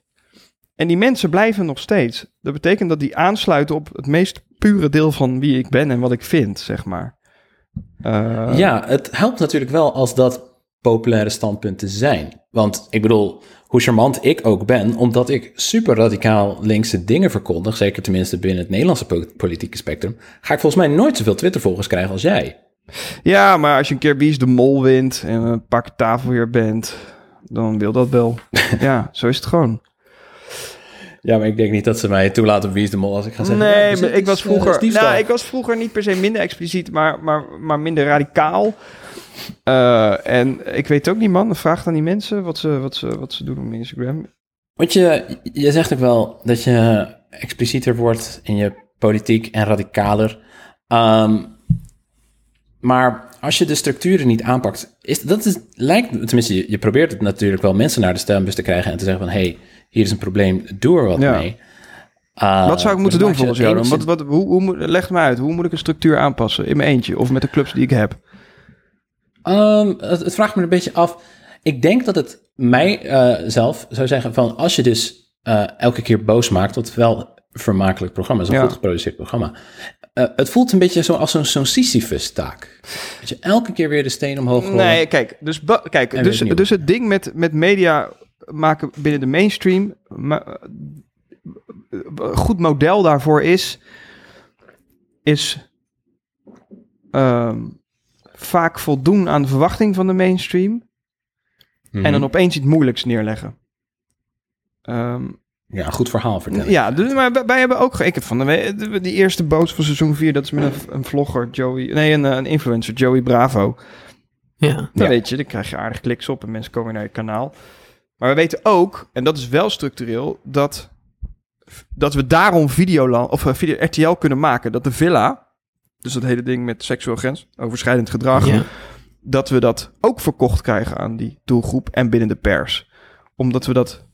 En die mensen blijven nog steeds. Dat betekent dat die aansluiten op het meest pure deel van wie ik ben en wat ik vind, zeg maar. Eh, Ja, het helpt natuurlijk wel als dat populaire standpunten zijn. Want ik bedoel, hoe charmant ik ook ben, omdat ik super radicaal linkse dingen verkondig, zeker tenminste binnen het Nederlandse po- politieke spectrum, ga ik volgens mij nooit zoveel Twitter-volgers krijgen als jij. Ja, maar als je een keer Wie is de Mol wint en een pak tafelheer bent, dan wil dat wel. ja, zo is het gewoon. Ja, maar ik denk niet dat ze mij toelaten op Wie is de Mol als ik ga zeggen. Nee, maar ik was eh, vroeger. nou, ik was vroeger niet per se minder expliciet, maar, maar, maar minder radicaal. Eh, en ik weet ook niet, man. Vraag aan die mensen wat ze, wat ze, wat ze doen op Instagram. Want je, je zegt ook wel dat je explicieter wordt in je politiek en radicaler. Ehm, maar als je de structuren niet aanpakt, is, dat is, lijkt, tenminste, je, je probeert het natuurlijk wel mensen naar de stembus te krijgen en te zeggen van, hey, hier is een probleem, doe er wat Ja. mee. Uh, wat zou ik moeten dus doen volgens jou? Wat, wat, hoe, hoe, leg me uit. Hoe moet ik een structuur aanpassen? In mijn eentje of met de clubs die ik heb? Ehm, het, het vraagt me een beetje af. Ik denk dat het mij eh, zelf zou zeggen van als je dus eh, elke keer boos maakt, wat wel vermakelijk programma is, een Ja. goed geproduceerd programma. eh, het voelt een beetje zo als zo'n zo'n Sisyphus-taak. Dat je elke keer weer de steen omhoog gooit. Nee, kijk, dus, kijk, dus, dus het ding met, met media maken binnen de mainstream, maar, een goed model daarvoor is, is ehm, vaak voldoen aan de verwachting van de mainstream Mhm. en dan opeens iets moeilijks neerleggen. Ehm, ja, een goed verhaal vertellen. Ja, dus, maar wij, wij hebben ook... Ik heb van de die eerste boot van seizoen 4, dat is met een, een vlogger, Joey... Nee, een, een influencer, Joey Bravo. Ja. Dan Ja. weet je, dan krijg je aardig kliks op en mensen komen naar je kanaal. Maar we weten ook, en dat is wel structureel, dat, dat we daarom Videoland, of eh, video, RTL kunnen maken. Dat de villa, dus dat hele ding met seksueel grens, overschrijdend gedrag, Ja. dat we dat ook verkocht krijgen aan die doelgroep en binnen de pers. Omdat we dat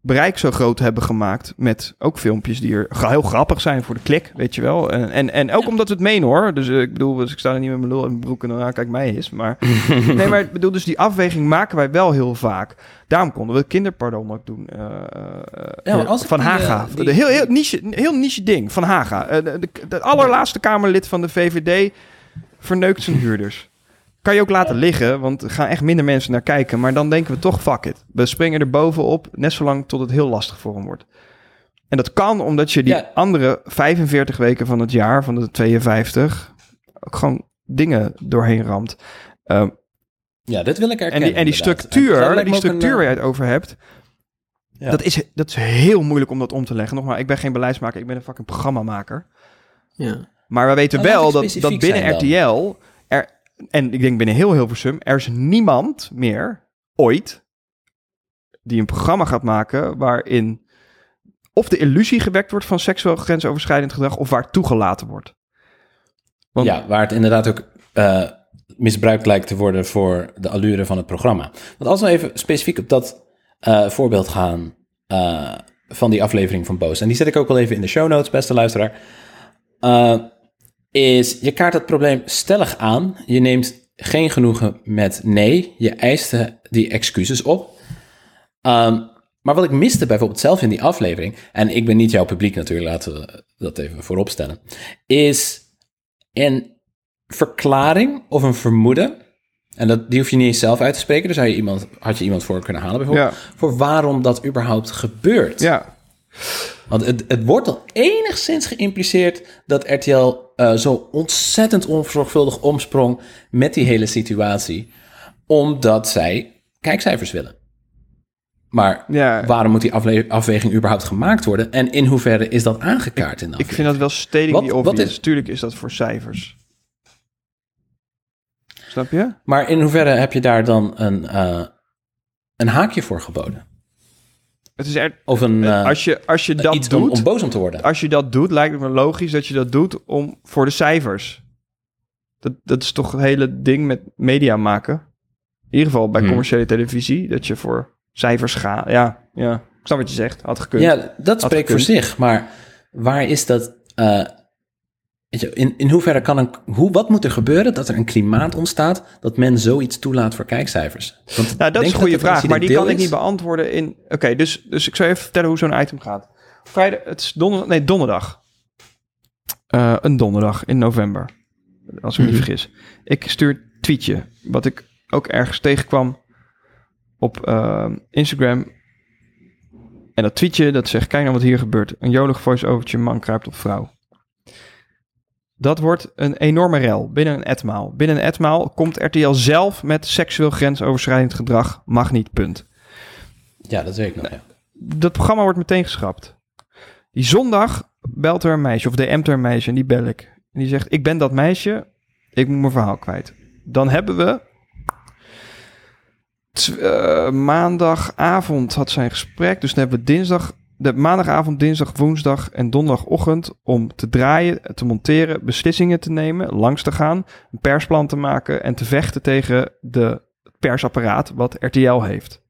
bereik zo groot hebben gemaakt met ook filmpjes die er heel grappig zijn voor de klik, weet je wel. En, en, en ook omdat we het menen hoor. Dus eh, ik bedoel, dus ik sta er niet met mijn lul en mijn broek en dan kijk mij eens. Maar nee, maar ik bedoel, dus die afweging maken wij wel heel vaak. Daarom konden we kinderpardon ook doen. eh, eh, Ja, als van Haga. die- De heel, heel, niche, heel niche ding, Van Haga. De allerlaatste Kamerlid van de VVD verneukt zijn huurders. Kan je ook laten liggen, want er gaan echt minder mensen naar kijken. Maar dan denken we toch, fuck it. We springen er bovenop, net zolang tot het heel lastig voor hem wordt. En dat kan omdat je die Ja. andere 45 weken van het jaar, van de 52, ook gewoon dingen doorheen ramt. Ehm, Ja, dit wil ik en erkennen. die, en die structuur, En dat die ook een, structuur eh, waar je het over hebt, Ja. dat, is, dat is heel moeilijk om dat om te leggen. Nogmaals, ik ben geen beleidsmaker, ik ben een fucking programmamaker. Ja. Maar we weten Nou, wel dat, dat binnen. RTL, en ik denk binnen heel Hilversum, er is niemand meer ooit die een programma gaat maken waarin of de illusie gewekt wordt van seksueel grensoverschrijdend gedrag of waar toegelaten wordt. Want- Ja, waar het inderdaad ook eh, misbruikt lijkt te worden voor de allure van het programma. Want als we even specifiek op dat eh, voorbeeld gaan eh, van die aflevering van Boos, en die zet ik ook wel even in de show notes, beste luisteraar, is je kaart het probleem stellig aan. Je neemt geen genoegen met nee, je eist eh, die excuses op. Ehm, maar wat ik miste bijvoorbeeld zelf in die aflevering, en ik ben niet jouw publiek natuurlijk, laten we dat even voorop stellen, is een verklaring of een vermoeden. En dat, die hoef je niet eens zelf uit te spreken. Daar zou je iemand, had je iemand voor kunnen halen bijvoorbeeld. Ja. Voor waarom dat überhaupt gebeurt. Ja, Want het, het wordt al enigszins geïmpliceerd dat RTL eh, zo ontzettend onzorgvuldig omsprong met die hele situatie. Omdat zij kijkcijfers willen. Maar ja. waarom moet die afle- afweging überhaupt gemaakt worden? En in hoeverre is dat aangekaart in de ik vind dat wel stating Wat- die wat obvious. is- Tuurlijk is dat voor cijfers. Snap je? Maar in hoeverre heb je daar dan een, eh, een haakje voor geboden? Het is er, Of een, eh, als, je, als je dat iets om, doet, om boos om te worden? als je dat doet, lijkt het me logisch dat je dat doet om voor de cijfers. Dat, dat is toch het hele ding met media maken. In ieder geval bij Hmm. commerciële televisie, dat je voor cijfers gaat. Ja, ja, ik snap wat je zegt. Had gekund. Ja, dat spreekt voor zich. Maar waar is dat... eh, in, in hoeverre kan een... Hoe, wat moet er gebeuren dat er een klimaat ontstaat... dat men zoiets toelaat voor kijkcijfers? Want Nou, dat is een goede vraag, maar die kan ik niet beantwoorden in... Oké, dus, dus ik zal even vertellen hoe zo'n item gaat. Vrijdag, het is donderdag, nee, donderdag. Eh, een donderdag in november, als ik me niet Mhm. vergis. Ik stuur een tweetje, wat ik ook ergens tegenkwam op eh, Instagram. En dat tweetje, dat zegt, kijk nou wat hier gebeurt. Een jolig voice-overtje, man kruipt op vrouw. Dat wordt een enorme rel binnen een etmaal. Binnen een etmaal komt RTL zelf met seksueel grensoverschrijdend gedrag. Mag niet, punt. Ja, dat weet ik nog, ja. Dat programma wordt meteen geschrapt. Die zondag belt er een meisje of DM't er een meisje en die bel ik. En die zegt, ik ben dat meisje, ik moet mijn verhaal kwijt. Dan hebben we... eh, maandagavond had zijn gesprek, dus dan hebben we dinsdag... De maandagavond, dinsdag, woensdag en donderdagochtend om te draaien, te monteren, beslissingen te nemen, langs te gaan, een persplan te maken en te vechten tegen de persapparaat wat RTL heeft.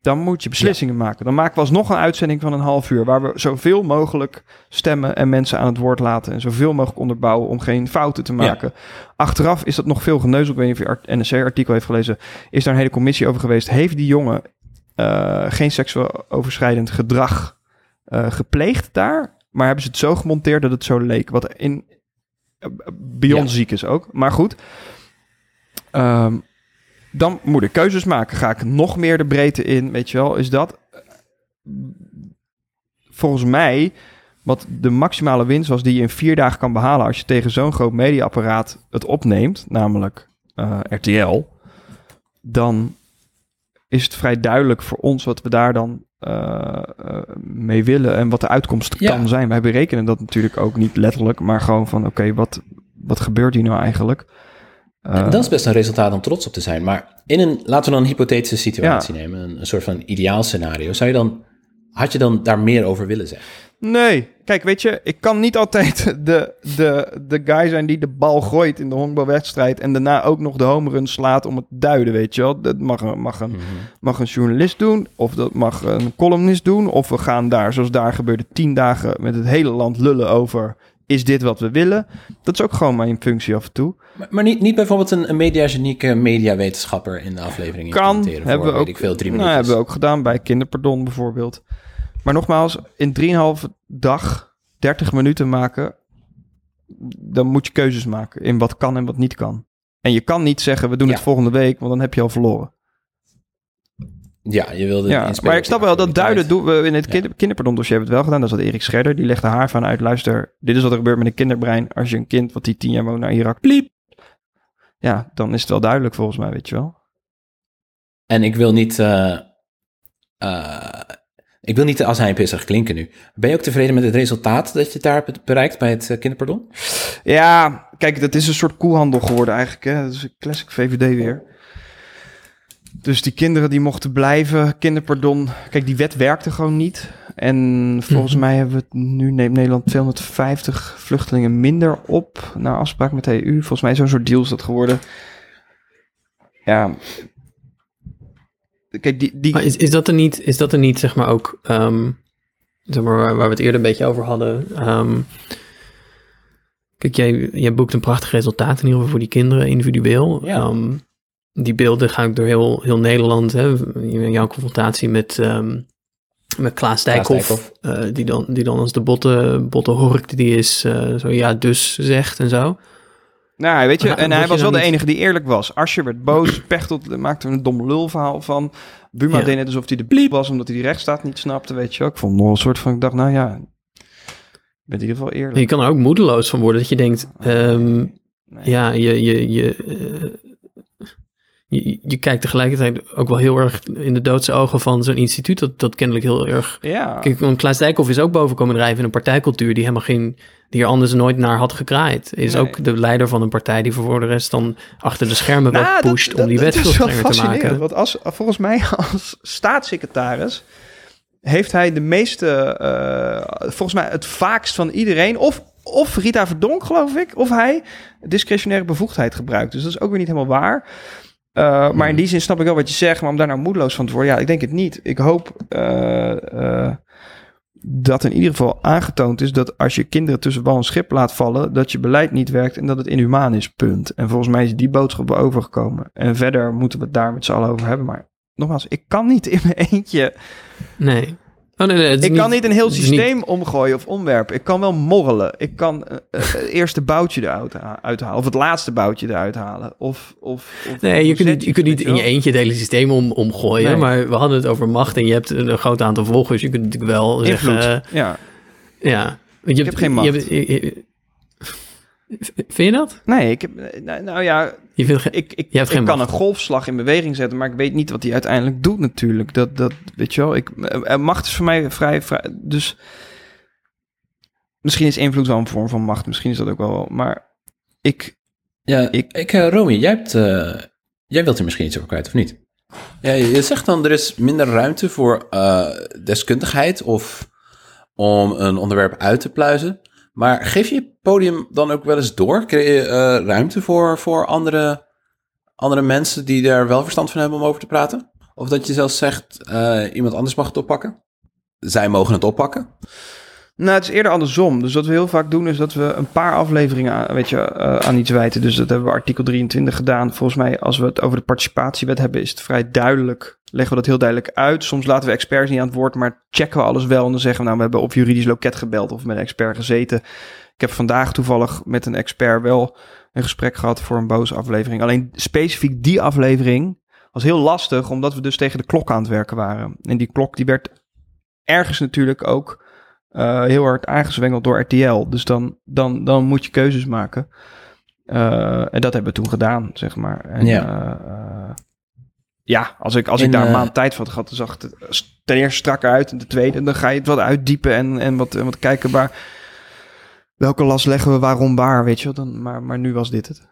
Dan moet je beslissingen maken. Dan maken we alsnog een uitzending van een half uur... waar we zoveel mogelijk stemmen en mensen aan het woord laten... en zoveel mogelijk onderbouwen om geen fouten te maken. Achteraf is dat nog veel geneuzel. Ik weet niet of je art- NRC-artikel heeft gelezen. Is daar een hele commissie over geweest. Heeft die jongen eh, geen seksueel overschrijdend gedrag eh, gepleegd daar? Maar hebben ze het zo gemonteerd dat het zo leek? Wat in beyond Ja. ziek is ook. Maar goed. Ehm, dan moet ik keuzes maken. Ga ik nog meer de breedte in? Weet je wel, is dat volgens mij wat de maximale winst was die je in vier dagen kan behalen als je tegen zo'n groot mediaapparaat het opneemt, namelijk eh, RTL, dan is het vrij duidelijk voor ons wat we daar dan mee willen en wat de uitkomst Ja. kan zijn. Wij berekenen dat natuurlijk ook niet letterlijk, maar gewoon van oké, wat, wat gebeurt hier nou eigenlijk? Eh, En dat is best een resultaat om trots op te zijn. Maar in een, laten we dan een hypothetische situatie nemen, een, een soort van ideaal scenario. Zou je dan, had je dan daar meer over willen zeggen? Nee, kijk, weet je, ik kan niet altijd de, de, de guy zijn die de bal gooit in de honkbalwedstrijd en daarna ook nog de home run slaat om het te duiden, weet je wel. Dat mag, een- mag, een, mag een journalist doen, of dat mag een columnist doen, of we gaan daar, zoals daar gebeurde, tien dagen met het hele land lullen over, is dit wat we willen? Dat is ook gewoon mijn functie af en toe. Maar, maar niet, niet bijvoorbeeld een, een mediagenieke mediawetenschapper in de aflevering Kan, hebben we voor, ook, ik veel, drie nou, hebben we ook gedaan bij Kinderpardon bijvoorbeeld. Maar nogmaals, in 3,5 dag 30 minuten maken, dan moet je keuzes maken in wat kan en wat niet kan. En je kan niet zeggen, we doen Ja. het volgende week, want dan heb je al verloren. Ja, je wilde Ja, maar ik snap wel, dat duiden doen we in het Ja. kinder, dossier hebben het wel gedaan. Dat is wat Erik Scherder, die legde haar van uit, luister, dit is wat er gebeurt met een kinderbrein. Als je een kind wat die tien jaar woont naar Irak, pliep. Ja, dan is het wel duidelijk volgens mij, weet je wel. En ik wil niet... eh, eh, ik wil niet te azijnpissig klinken nu. Ben je ook tevreden met het resultaat dat je daar hebt bereikt bij het eh, kinderpardon? Ja, kijk, dat is een soort koehandel geworden eigenlijk. Hè? Dat is een classic VVD weer. Dus die kinderen die mochten blijven, kinderpardon. Kijk, die wet werkte gewoon niet. En volgens Mhm. mij hebben we het nu neemt Nederland 250 vluchtelingen minder op naar afspraak met de EU. Volgens mij is zo'n soort deal is dat geworden. Ja. Kijk, die, die, Maar is, is, dat er niet, is dat er niet, zeg maar, ook, ehm, zeg maar, waar, waar we het eerder een beetje over hadden. ehm, kijk, jij, jij boekt een prachtig resultaat in ieder geval voor die kinderen individueel. Ja. Ehm, die beelden gaan ook door heel, heel Nederland. Hè? Jouw confrontatie met, met Klaas Dijkhoff, Dijkhoff. eh, die, dan, die dan als de botte, botte hork die is, eh, zo ja, dus zegt en zo. Nou, weet je, en hij was wel de enige die eerlijk was. Asje werd boos, Pechtold maakte er een dom lulverhaal van. Buma deed net alsof hij de bliep was, omdat hij die rechtsstaat niet snapte, weet je wel. Ik vond nog een soort van, ik dacht, nou ja, je bent in ieder geval eerlijk. Je kan er ook moedeloos van worden dat je denkt, ehm, Nee. Ja, je, je, je, eh, je, je kijkt tegelijkertijd ook wel heel erg in de doodse ogen van zo'n instituut. Dat, dat kennelijk heel erg. Ja. Kijk, want Klaas Dijkhoff is ook boven komen drijven in een partijcultuur die helemaal geen. die er anders nooit naar had gekraaid. Is Nee. ook de leider van een partij die voor de rest dan achter de schermen Nou, pusht om die wet strenger te maken. Want als, volgens mij als staatssecretaris heeft hij de meeste, eh, volgens mij het vaakst van iedereen, of, of Rita Verdonk geloof ik, of hij discretionaire bevoegdheid gebruikt. Dus dat is ook weer niet helemaal waar. Uh, maar in die zin snap ik wel wat je zegt, maar om daar nou moedeloos van te worden, ja, ik denk het niet. Ik hoop uh, uh, dat in ieder geval aangetoond is dat als je kinderen tussen wal en schip laat vallen, dat je beleid niet werkt en dat het inhumaan is, punt. En volgens mij is die boodschap overgekomen. En verder moeten we het daar met z'n allen over hebben. Maar nogmaals, ik kan niet in mijn eentje. Nee. Oh, nee, nee ik niet, kan niet een heel systeem niet... omgooien of omwerpen. Ik kan wel morrelen. Ik kan uh, het eerste boutje eruit uithalen. Of het laatste boutje eruit halen. Of, of, of nee, je kunt, je kunt niet in je eentje het hele systeem om, omgooien. Nee. Maar we hadden het over macht en je hebt een groot aantal volgers. Je kunt natuurlijk wel Invloed. zeggen... Ja. Ja. Je ik hebt, heb geen macht. Je hebt, je, vind je dat? Nee, ik heb... Nou, nou ja... Je, vindt ik, ik, je hebt ik geen kan macht. een golfslag in beweging zetten, maar ik weet niet wat hij uiteindelijk doet natuurlijk. Dat, dat weet je wel. Ik, uh, macht is voor mij vrij, vrij... Dus misschien is invloed wel een vorm van macht. Misschien is dat ook wel... Maar ik... Ja, ik... ik uh, Romy, jij, hebt, uh, jij wilt er misschien iets over kwijt, of niet? Ja, je zegt dan, er is minder ruimte voor uh, deskundigheid of om een onderwerp uit te pluizen. Maar geef je podium dan ook wel eens door? Krijg je uh, ruimte voor, voor andere, andere mensen die daar wel verstand van hebben om over te praten? Of dat je zelfs zegt, uh, iemand anders mag het oppakken? Zij mogen het oppakken? Nou, het is eerder andersom. Dus wat we heel vaak doen is dat we een paar afleveringen aan, weet je, uh, aan iets wijten. Dus dat hebben we artikel 23 gedaan. Volgens mij, als we het over de participatiewet hebben, is het vrij duidelijk. Leggen we dat heel duidelijk uit. Soms laten we experts niet aan het woord, maar checken we alles wel. En dan zeggen we, nou, we hebben op juridisch loket gebeld of met een expert gezeten. Ik heb vandaag toevallig met een expert wel een gesprek gehad voor een boze aflevering. Alleen specifiek die aflevering was heel lastig, omdat we dus tegen de klok aan het werken waren. En die klok die werd ergens natuurlijk ook uh, heel hard aangezwengeld door RTL. Dus dan, dan, dan moet je keuzes maken. Uh, en dat hebben we toen gedaan, zeg maar. En, ja. Uh, ja, als ik, als ik daar een eh, maand tijd voor had dan zag het ten eerste strakker uit. En ten tweede, dan ga je het wat uitdiepen en, en, wat, en wat kijken waar... Welke last leggen we waarom waar, weet je wel. Dan, maar, maar nu was dit het.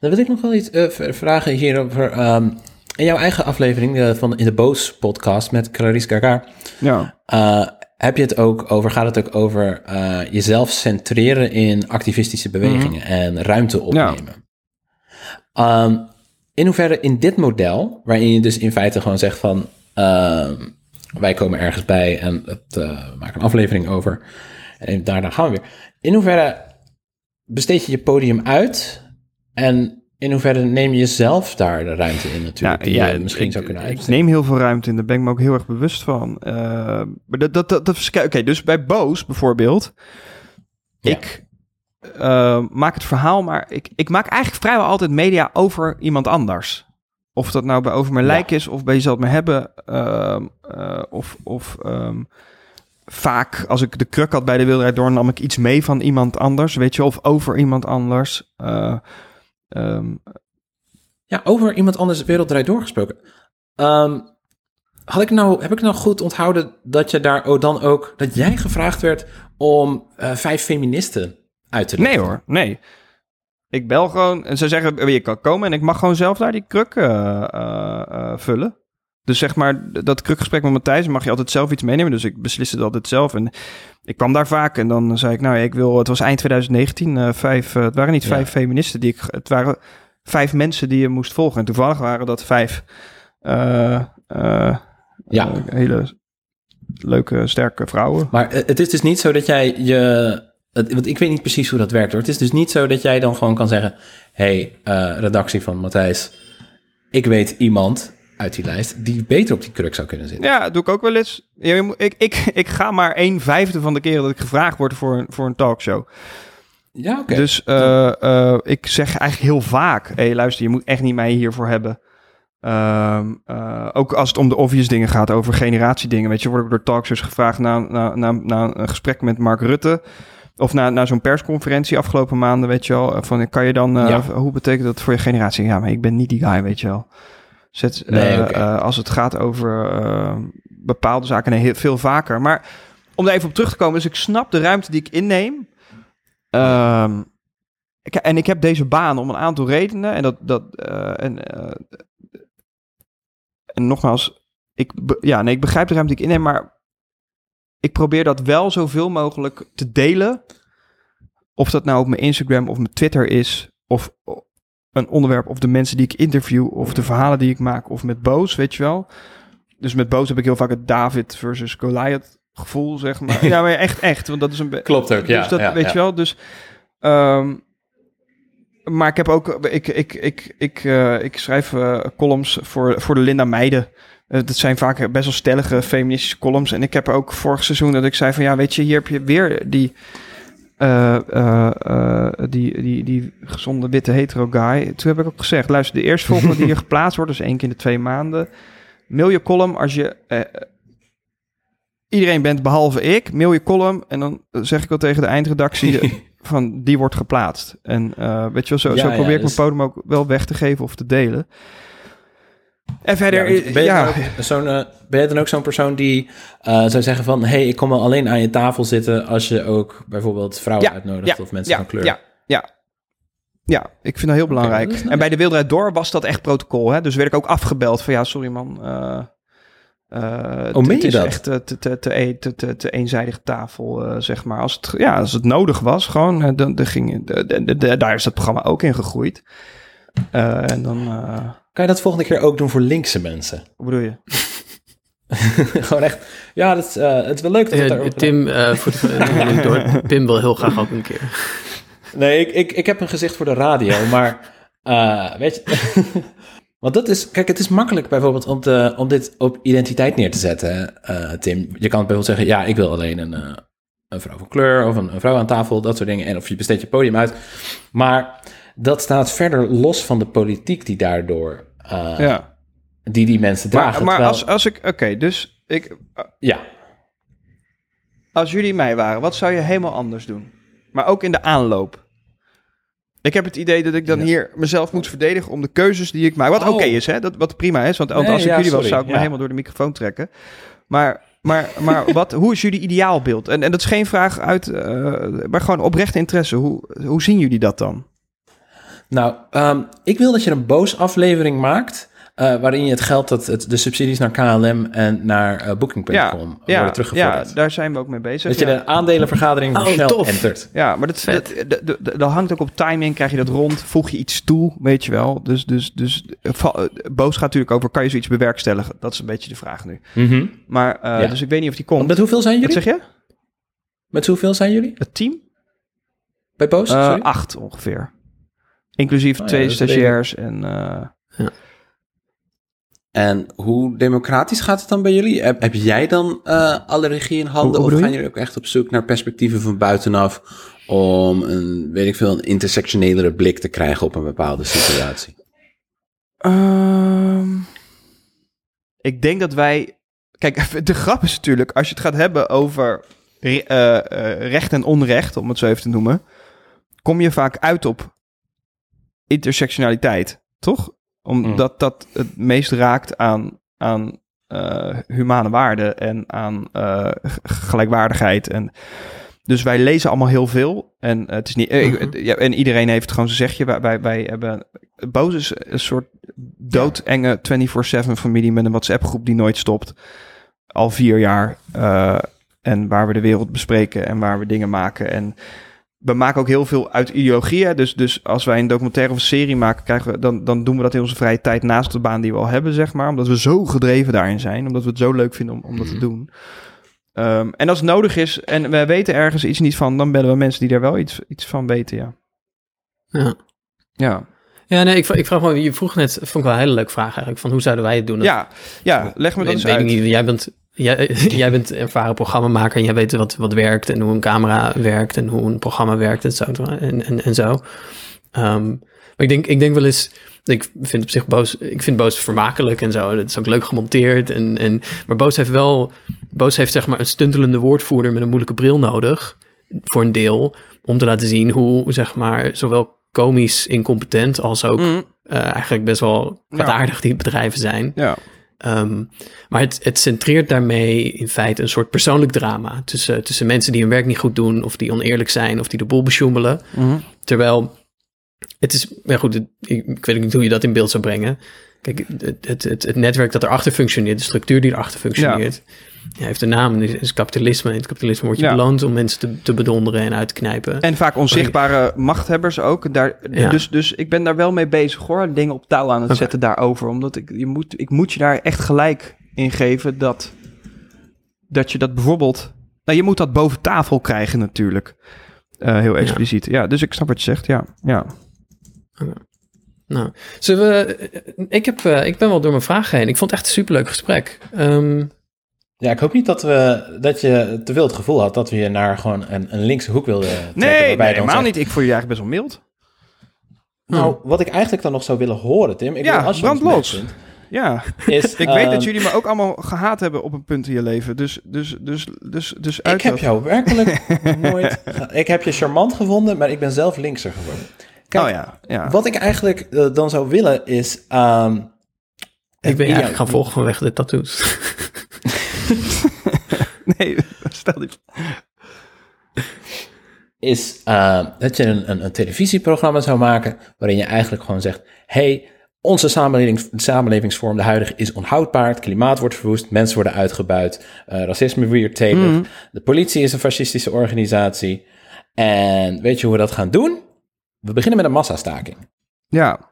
Dan wil ik nog wel iets eh, vragen hierover. ehm, in jouw eigen aflevering eh, van in de Boos podcast met Clarice Gaga... Ja. eh, heb je het ook over, gaat het ook over eh, jezelf centreren in activistische bewegingen en ruimte opnemen. Ehm, in hoeverre in dit model, waarin je dus in feite gewoon zegt van ehm, wij komen ergens bij en het, eh, we maken een aflevering over en daarna gaan we weer. In hoeverre besteed je je podium uit en in hoeverre neem je zelf daar de ruimte in natuurlijk, die je misschien ik, zou kunnen Ik neem heel veel ruimte in, daar ben ik me ook heel erg bewust van. Eh, maar dat, dat, dat, dat Oké, dus bij Boos bijvoorbeeld. Ja. Ik eh, maak het verhaal, maar ik, ik maak eigenlijk vrijwel altijd media over iemand anders. Of dat nou bij Over Mijn Ja. Lijk is, of bij Jezelf Me Hebben. ehm, eh, of of ehm, vaak, als ik de kruk had bij de Wilderij Door, nam ik iets mee van iemand anders, weet je, of over iemand anders. Eh, ehm, Ja, over iemand anders wereld draait doorgesproken. Ehm, had ik nou, heb ik nou goed onthouden dat je daar ook dan ook, dat jij gevraagd werd om eh, vijf feministen uit te Nee lichten? hoor, nee. Ik bel gewoon en ze zeggen wie je kan komen en ik mag gewoon zelf daar die kruk eh, eh, vullen. Dus zeg maar, dat krukgesprek met Matthijs mag je altijd zelf iets meenemen. Dus ik besliste het altijd zelf. En ik kwam daar vaak en dan zei ik, nou ja, ik wil, het was eind 2019, eh, vijf, eh, het waren niet Ja. vijf feministen die ik, het waren vijf mensen die je moest volgen. En toevallig waren dat vijf eh, Ja. hele leuke, sterke vrouwen. Maar het is dus niet zo dat jij je, het, want ik weet niet precies hoe dat werkt hoor. Het is dus niet zo dat jij dan gewoon kan zeggen, hey, redactie van Matthijs, ik weet iemand uit die lijst die beter op die kruk zou kunnen zitten. Ja, dat doe ik ook wel eens. Ja, ik, ik, ik ga maar een vijfde van de keren dat ik gevraagd word voor een, voor een talkshow. Ja, oké. Dus eh, eh, ik zeg eigenlijk heel vaak: hé, luister, je moet echt niet mij hiervoor hebben. Ehm, eh, ook als het om de obvious dingen gaat, over generatiedingen. Weet je, word ik door talkshows gevraagd na, na, na, na een gesprek met Mark Rutte. Of na, na zo'n persconferentie afgelopen maanden, weet je wel. Van, kan je dan, Ja. hoe betekent dat voor je generatie? Ja, maar ik ben niet die guy, weet je wel. Zet, Nee, eh, eh, als het gaat over eh, bepaalde zaken, heel, veel vaker. Maar om daar even op terug te komen, dus ik snap de ruimte die ik inneem. Ehm, ik, en ik heb deze baan om een aantal redenen. En dat. dat en, en nogmaals, ik, ja, nee, ik begrijp de ruimte die ik inneem, maar ik probeer dat wel zoveel mogelijk te delen. Of dat nou op mijn Instagram of mijn Twitter is, of een onderwerp, of de mensen die ik interview, of de verhalen die ik maak, of met Boos, weet je wel. Dus met Boos heb ik heel vaak het David versus Goliath gevoel, zeg maar. ja, maar echt, echt, want dat is een... Klopt ook, ja. dus dat ja, weet ja. je wel. Dus, ehm, maar ik heb ook, ik, ik, ik, ik, eh, ik schrijf eh, columns voor, voor de Linda Meiden. Eh, dat zijn vaak best wel stellige feministische columns. En ik heb ook vorig seizoen dat ik zei van ja, weet je, hier heb je weer die, eh, eh, eh, die, die, die gezonde witte hetero guy. Toen heb ik ook gezegd, luister, de eerstvolgende die hier geplaatst wordt, dus één keer in de twee maanden. Mail je column als je iedereen bent behalve ik. Mail je column en dan zeg ik wel tegen de eindredactie van die wordt geplaatst. En weet je wel, zo, Ja, zo ja, probeer ik dus- mijn podium ook wel weg te geven of te delen. En verder, Ja, ben, je ja, dan ook zo'n, eh, ben je dan ook zo'n persoon die eh, zou zeggen van... hey, ik kom wel alleen aan je tafel zitten als je ook bijvoorbeeld vrouwen Ja, uitnodigt ja, of mensen ja, van kleur? Ja, ja. Ja, ik vind dat heel belangrijk. dat en bij de Wildrijd Door was dat echt protocol. Hè? Dus werd ik ook afgebeld van ja, sorry man. eh eh, Oh, meen het je is dat? echt te, te, te, te, te, te eenzijdige tafel, eh, zeg maar. Als het, ja, als het nodig was, gewoon, dan, dan ging, de, de, de- de- daar is het programma ook in gegroeid. Eh, en dan, eh, Kan je dat volgende keer ook doen voor linkse mensen? hoe bedoel je? Gewoon echt... Ja, dat is, eh, het is wel leuk dat daarover Tim, eh, voor de, door, Pim wil heel graag ook een keer. Nee, ik, ik, ik heb een gezicht voor de radio, maar eh, weet je... Want dat is, kijk, het is makkelijk bijvoorbeeld om, te, om dit op identiteit neer te zetten, eh, Tim. Je kan bijvoorbeeld zeggen, ja, ik wil alleen een, eh, een vrouw van kleur of een, een vrouw aan tafel, dat soort dingen. En of je besteedt je podium uit. Maar dat staat verder los van de politiek die daardoor, eh, Ja. die die mensen Maar, dragen. maar Terwijl- als, als ik, oké, dus ik, Ja, als jullie mij waren, wat zou je helemaal anders doen? Maar ook in de aanloop. Ik heb het idee dat ik dan Ja. hier mezelf moet verdedigen om de keuzes die ik maak. Wat Oh. oké is, hè? Dat, wat prima is. Want, Nee, als ik ja, jullie was, zou ik me helemaal door de microfoon trekken. Maar, maar, maar wat, hoe is jullie ideaalbeeld? En, en dat is geen vraag uit, eh, maar gewoon oprechte interesse. Hoe, hoe zien jullie dat dan? Nou, ehm, ik wil dat je een boos aflevering maakt. eh, waarin je het geld dat het, de subsidies naar KLM en naar eh, Booking.com Ja, worden ja, ja, daar zijn we ook mee bezig. dat je de aandelenvergadering van Oh, Shell tof. entert. Ja, maar dat, dat, dat, dat- dat- dat hangt ook op timing. Krijg je dat rond? Voeg je iets toe? Weet je wel. Dus, dus, dus eh, Boos gaat natuurlijk over: kan je zoiets bewerkstelligen? Dat is een beetje de vraag nu. Maar, eh, Ja. dus ik weet niet of die komt. Met hoeveel zijn Wat jullie? zeg je? Met hoeveel zijn jullie? Het team? Bij Boos? Eh, acht ongeveer. Inclusief Oh ja, twee stagiairs en... eh, En hoe democratisch gaat het dan bij jullie? Heb, heb jij dan eh, alle regie in handen? Hoe- hoe of gaan je? jullie ook echt op zoek naar perspectieven van buitenaf... om een, weet ik veel, een intersectionelere blik te krijgen op een bepaalde situatie? Ehm, ik denk dat wij. Kijk, de grap is natuurlijk, als je het gaat hebben over re- eh, recht en onrecht, om het zo even te noemen, kom je vaak uit op intersectionaliteit, toch? Omdat dat het meest raakt aan, aan eh, humane waarden en aan eh, gelijkwaardigheid. En dus wij lezen allemaal heel veel. En het is niet. eh, ik- ja, en iedereen heeft gewoon zijn zegje. Wij, wij, wij hebben. Boos is een soort doodenge 24-7 familie met een WhatsApp-groep die nooit stopt. Al vier jaar. en waar we de wereld bespreken en waar we dingen maken. En we maken ook heel veel uit ideologieën. Dus, dus als wij een documentaire of een serie maken, krijgen we, dan, dan doen we dat in onze vrije tijd naast de baan die we al hebben, zeg maar. Omdat we zo gedreven daarin zijn. Omdat we het zo leuk vinden om, om dat te doen. Ehm, en als het nodig is en we weten ergens iets niet van, dan bellen we mensen die daar wel iets, iets van weten, ja. Ja. Ja, Ja, nee, ik, ik vraag me, je vroeg net, vond ik wel een hele leuke vraag eigenlijk, van hoe zouden wij het doen? ja, ja leg me dat eens weet uit. ik niet, jij bent, jij, jij bent ervaren programmamaker en jij weet wat, wat werkt en hoe een camera werkt en hoe een programma werkt en zo. En, en, en zo. Ehm, maar ik denk, ik denk wel eens, ik vind op zich Boos, ik vind Boos vermakelijk en zo. Het is ook leuk gemonteerd. En, en, maar Boos heeft wel, Boos heeft zeg maar een stuntelende woordvoerder met een moeilijke bril nodig. Voor een deel, om te laten zien hoe zeg maar zowel komisch incompetent als ook Mm, eh, eigenlijk best wel kwaadaardig die bedrijven zijn. ja. Ehm, maar het, het centreert daarmee in feite een soort persoonlijk drama tussen, tussen mensen die hun werk niet goed doen, of die oneerlijk zijn, of die de boel besjoemelen. Mhm. Terwijl het is, ja goed, het- ik, ik weet niet hoe je dat in beeld zou brengen. Kijk, het, het, het, het netwerk dat erachter functioneert, de structuur die erachter functioneert, ja, heeft een naam, is, is kapitalisme. In het kapitalisme word je Ja. beloond om mensen te, te bedonderen en uit te knijpen. En vaak onzichtbare machthebbers ook. Daar, Ja. dus, dus ik ben daar wel mee bezig hoor. Dingen op touw aan het zetten daarover. Omdat ik, je moet, ik moet je daar echt gelijk in geven dat, dat je dat bijvoorbeeld... Nou, je moet dat boven tafel krijgen natuurlijk. Eh, heel expliciet. Ja. dus ik snap wat je zegt. Ja, ja. Nou, zullen we, ik, heb, eh, ik ben wel door mijn vragen heen. Ik vond het echt een superleuk gesprek. Ehm, Ja, ik hoop niet dat, we, dat je te veel het gevoel had dat we je naar gewoon een, een linkse hoek wilden trekken. Nee, nee helemaal zegt, niet. Ik vond je eigenlijk best wel mild. Nou, wat ik eigenlijk dan nog zou willen horen, Tim. Ik Ja, als je brand ons los. leuk vindt, Ja, Is, ik weet dat ehm, jullie me ook allemaal gehaat hebben op een punt in je leven. Dus, dus, dus, dus, dus Ik uit heb dat. jou werkelijk nooit... Ik heb je charmant gevonden, maar ik ben zelf linkser geworden. Kijk, oh ja, ja. Wat ik eigenlijk eh, dan zou willen is... ehm, ik ben eigenlijk gaan volgen vanwege de tattoos. Nee, stel die... is eh, dat je een, een, een televisieprogramma zou maken waarin je eigenlijk gewoon zegt: hey, onze samenleving, samenlevingsvorm, de huidige, is onhoudbaar. Het klimaat wordt verwoest, mensen worden uitgebuit, eh, racisme weertelig, Mhm. de politie is een fascistische organisatie. En weet je hoe we dat gaan doen? We beginnen met een massastaking. Ja.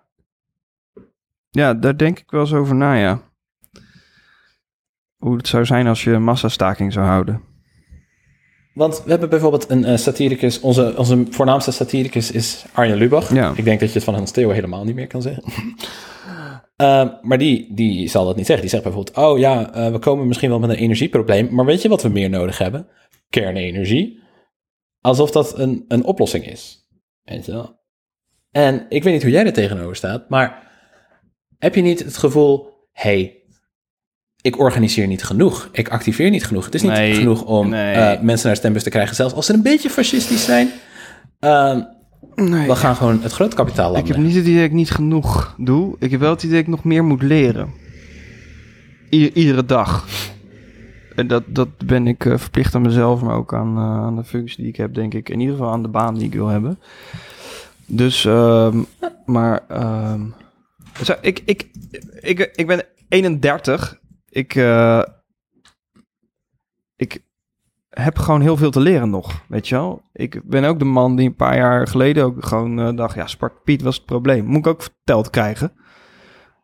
Ja, daar denk ik wel eens over na, ja. Hoe het zou zijn als je een massastaking zou houden. Want we hebben bijvoorbeeld een eh, satiricus, onze, onze voornaamste satiricus is Arjen Lubach. Ja. Ik denk dat je het van Hans Theo helemaal niet meer kan zeggen. Ehm, maar die, die zal dat niet zeggen. Die zegt bijvoorbeeld, oh ja, eh, we komen misschien wel met een energieprobleem, maar weet je wat we meer nodig hebben? Kernenergie. Alsof dat een, een oplossing is. Weet je wel? En ik weet niet hoe jij er tegenover staat, maar heb je niet het gevoel, hey, ik organiseer niet genoeg. Ik activeer niet genoeg. Het is niet Nee, genoeg om nee. eh, mensen naar stembus te krijgen, zelfs als ze een beetje fascistisch zijn. Ehm, Nee. We gaan gewoon het grote kapitaal Ik heb landen. niet het idee dat ik niet genoeg doe. Ik heb wel het idee dat ik nog meer moet leren. I- iedere dag. En dat, dat ben ik eh, verplicht aan mezelf, maar ook aan, eh, aan de functie die ik heb, denk ik. In ieder geval aan de baan die ik wil hebben. Dus, ehm, maar, ehm, zo, ik, ik, ik, ik ben 31. Ik, eh, ik heb gewoon heel veel te leren nog, weet je wel. Ik ben ook de man die een paar jaar geleden ook gewoon eh, dacht, ja, Spart Piet was het probleem. Moet ik ook verteld krijgen.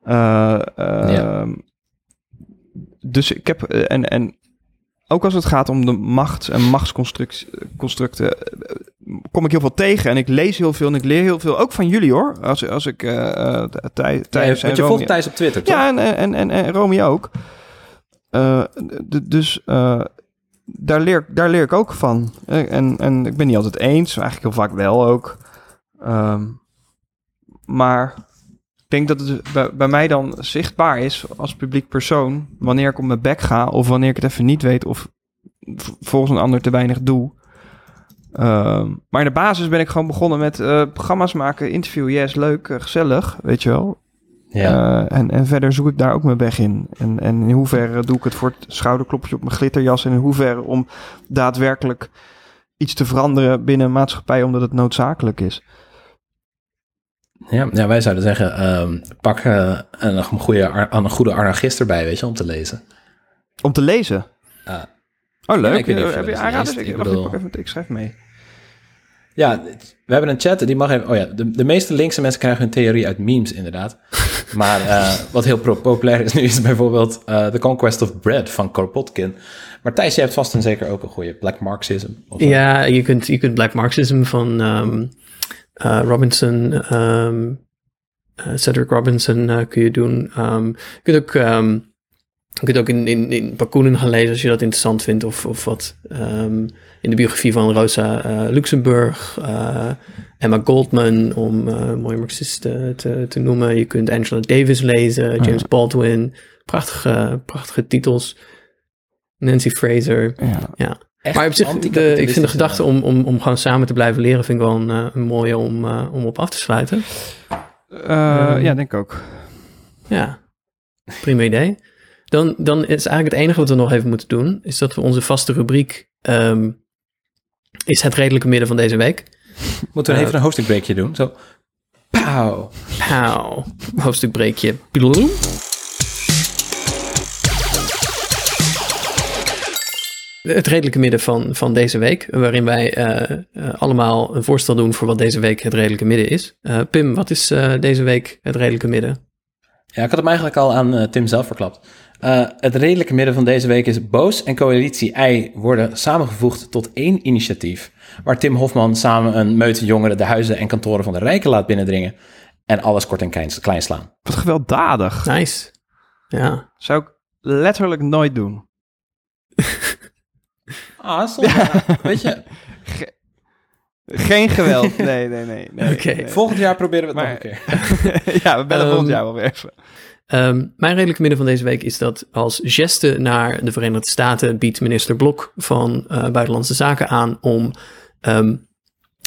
Eh, ehm, Dus ik heb, en, en ook als het gaat om de macht- en machtsconstructen, kom ik heel veel tegen. En ik lees heel veel en ik leer heel veel, ook van jullie hoor. Als, als ik Ja, Thijs en je volgt Thijs op Twitter, toch? ja, en, en, en, en Romy ook. Eh, dus daar, leer, daar leer ik ook van. En, en ik ben niet altijd eens, eigenlijk heel vaak wel ook. Ehm, maar ik denk dat het bij, bij mij dan zichtbaar is als publiek persoon... wanneer ik op mijn bek ga of wanneer ik het even niet weet... of volgens een ander te weinig doe. Ehm, maar in de basis ben ik gewoon begonnen met eh, programma's maken, interview, yes, leuk, eh, gezellig, weet je wel. Ja. Eh, en, en verder zoek ik daar ook mijn weg in. En, en in hoeverre doe ik het voor het schouderklopje op mijn glitterjas... en in hoeverre om daadwerkelijk iets te veranderen binnen een maatschappij... omdat het noodzakelijk is. Ja, ja, wij zouden zeggen, ehm, pak een, goede, een goede anarchist erbij, weet je, om te lezen. Om te lezen. Oh, leuk. Ja, ik weet niet of je Heb je aanraders? leest. Ik, Ik wacht, ik, bedoel- pak even, ik schrijf mee. Ja, we hebben een chat, die mag even... Oh ja, de, de meeste linkse mensen krijgen hun theorie uit memes, inderdaad. Maar eh, wat heel populair is nu, is bijvoorbeeld eh The Conquest of Bread van Kropotkin. Maar Thijs, je hebt vast en zeker ook een goede Black Marxism. Of. Ja, je kunt, je kunt Black Marxism van ehm, eh, Robinson, ehm, eh, Cedric Robinson kun je doen. Ehm, je kunt ook, je kunt ook in, in, in Bakunin gaan lezen als je dat interessant vindt. Of, of wat ehm, in de biografie van Rosa eh, Luxemburg. eh, Emma Goldman, om een mooie marxist eh, te, te noemen. Je kunt Angela Davis lezen, James Baldwin. Prachtige, prachtige titels. Nancy Fraser. Ja. Echt Maar op zich, de, ik vind de gedachte om, om, om gewoon samen te blijven leren, vind ik wel een, een mooie om, om op af te sluiten. Eh, Ehm, ja, denk ik ook. Ja, prima idee. Dan, dan is eigenlijk het enige wat we nog even moeten doen, is dat we onze vaste rubriek ehm, is het redelijke midden van deze week. Moeten we Eh, even een hoofdstukbreekje doen? Zo, pauw. Pauw, hoofdstukbreekje. Het redelijke midden van, van deze week, waarin wij eh, eh, allemaal een voorstel doen voor wat deze week het redelijke midden is. Eh, Pim, wat is eh, deze week het redelijke midden? Ja, ik had hem eigenlijk al aan Tim zelf verklapt. Eh, het redelijke midden van deze week is Boos en Coalitie I worden samengevoegd tot één initiatief. Waar Tim Hofman samen een meute jongeren de huizen en kantoren van de rijken laat binnendringen. En alles kort en klein, slaan. Wat gewelddadig. Nice. Ja. Zou ik letterlijk nooit doen. Ah, soms, weet je, Geen geweld. Nee, nee, nee. nee, volgend jaar proberen we het Maar- nog een keer. ja, we bellen Ehm, volgend jaar wel weer even. Ehm, mijn redelijke midden van deze week is dat als geste naar de Verenigde Staten biedt minister Blok van eh, Buitenlandse Zaken aan om ehm,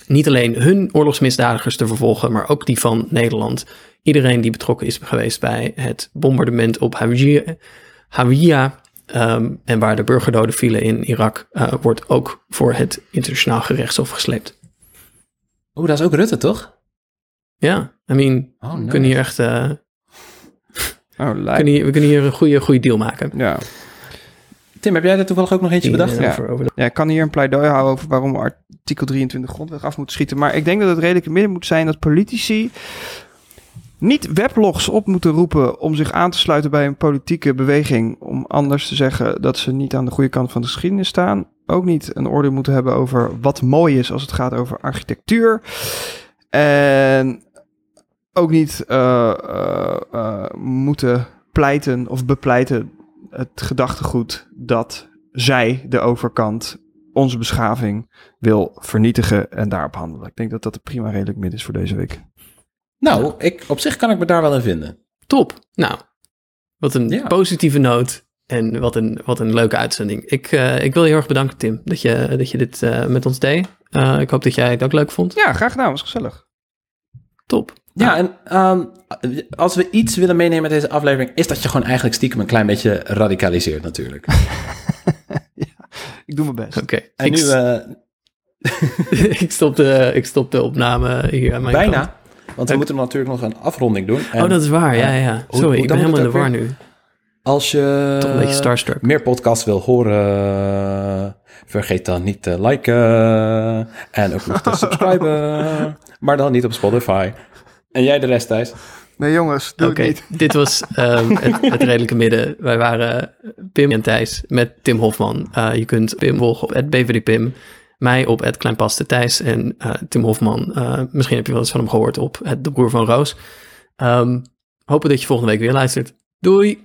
niet alleen hun oorlogsmisdadigers te vervolgen, maar ook die van Nederland. Iedereen die betrokken is geweest bij het bombardement op Hawija, ehm, en waar de burgerdoden vielen in Irak, eh, wordt ook voor het internationaal gerechtshof gesleept. Oeh, dat is ook Rutte, toch? Ja, I mean, Oh, we kunnen hier echt eh, Oh, we kunnen hier, we kunnen hier een goede, goede deal maken. Ja. Tim, heb jij er toevallig ook nog eentje Die, bedacht? Ja. over- over de- ja, ik kan hier een pleidooi houden over waarom we artikel 23 grondwet af moeten schieten. Maar ik denk dat het redelijk midden moet zijn dat politici niet weblogs op moeten roepen om zich aan te sluiten bij een politieke beweging. Om anders te zeggen dat ze niet aan de goede kant van de geschiedenis staan. Ook niet een oordeel moeten hebben over wat mooi is als het gaat over architectuur. En ook niet eh, eh, eh, moeten pleiten of bepleiten het gedachtegoed dat zij, de overkant, onze beschaving wil vernietigen en daarop handelen. Ik denk dat dat een prima redelijk midden is voor deze week. Nou, ik, op zich kan ik me daar wel in vinden. Top. Nou, wat een Ja. positieve noot. En wat een, wat een leuke uitzending. Ik, eh, ik wil je heel erg bedanken, Tim, dat je, dat je dit eh, met ons deed. Eh, ik hoop dat jij het ook leuk vond. Ja, graag gedaan. Was gezellig. Top. Ja, en ehm, als we iets willen meenemen met deze aflevering, is dat je gewoon eigenlijk stiekem een klein beetje radicaliseert natuurlijk. Ik doe mijn best. Oké. En Ik, nu eh, ik, stop de, ik stop de opname hier aan mijn kant. bijna, want we moeten natuurlijk nog een afronding doen. En Oh, dat is waar. Ja, ja. Sorry, hoe ik ben helemaal in de war nu. Als je Toch een beetje starstruck. meer podcasts wil horen, vergeet dan niet te liken en ook nog te subscriben, maar dan niet op Spotify. En jij de rest, Thijs? Nee jongens, doe Oké, het niet. dit was ehm, het, het redelijke midden. Wij waren Pim en Thijs met Tim Hofman. Eh, je kunt Pim volgen op @bvdpim, mij op @kleinpaste Thijs en eh, Tim Hofman. eh, misschien heb je wel eens van hem gehoord op het De Broer van Roos. Ehm, hopen dat je volgende week weer luistert. Doei!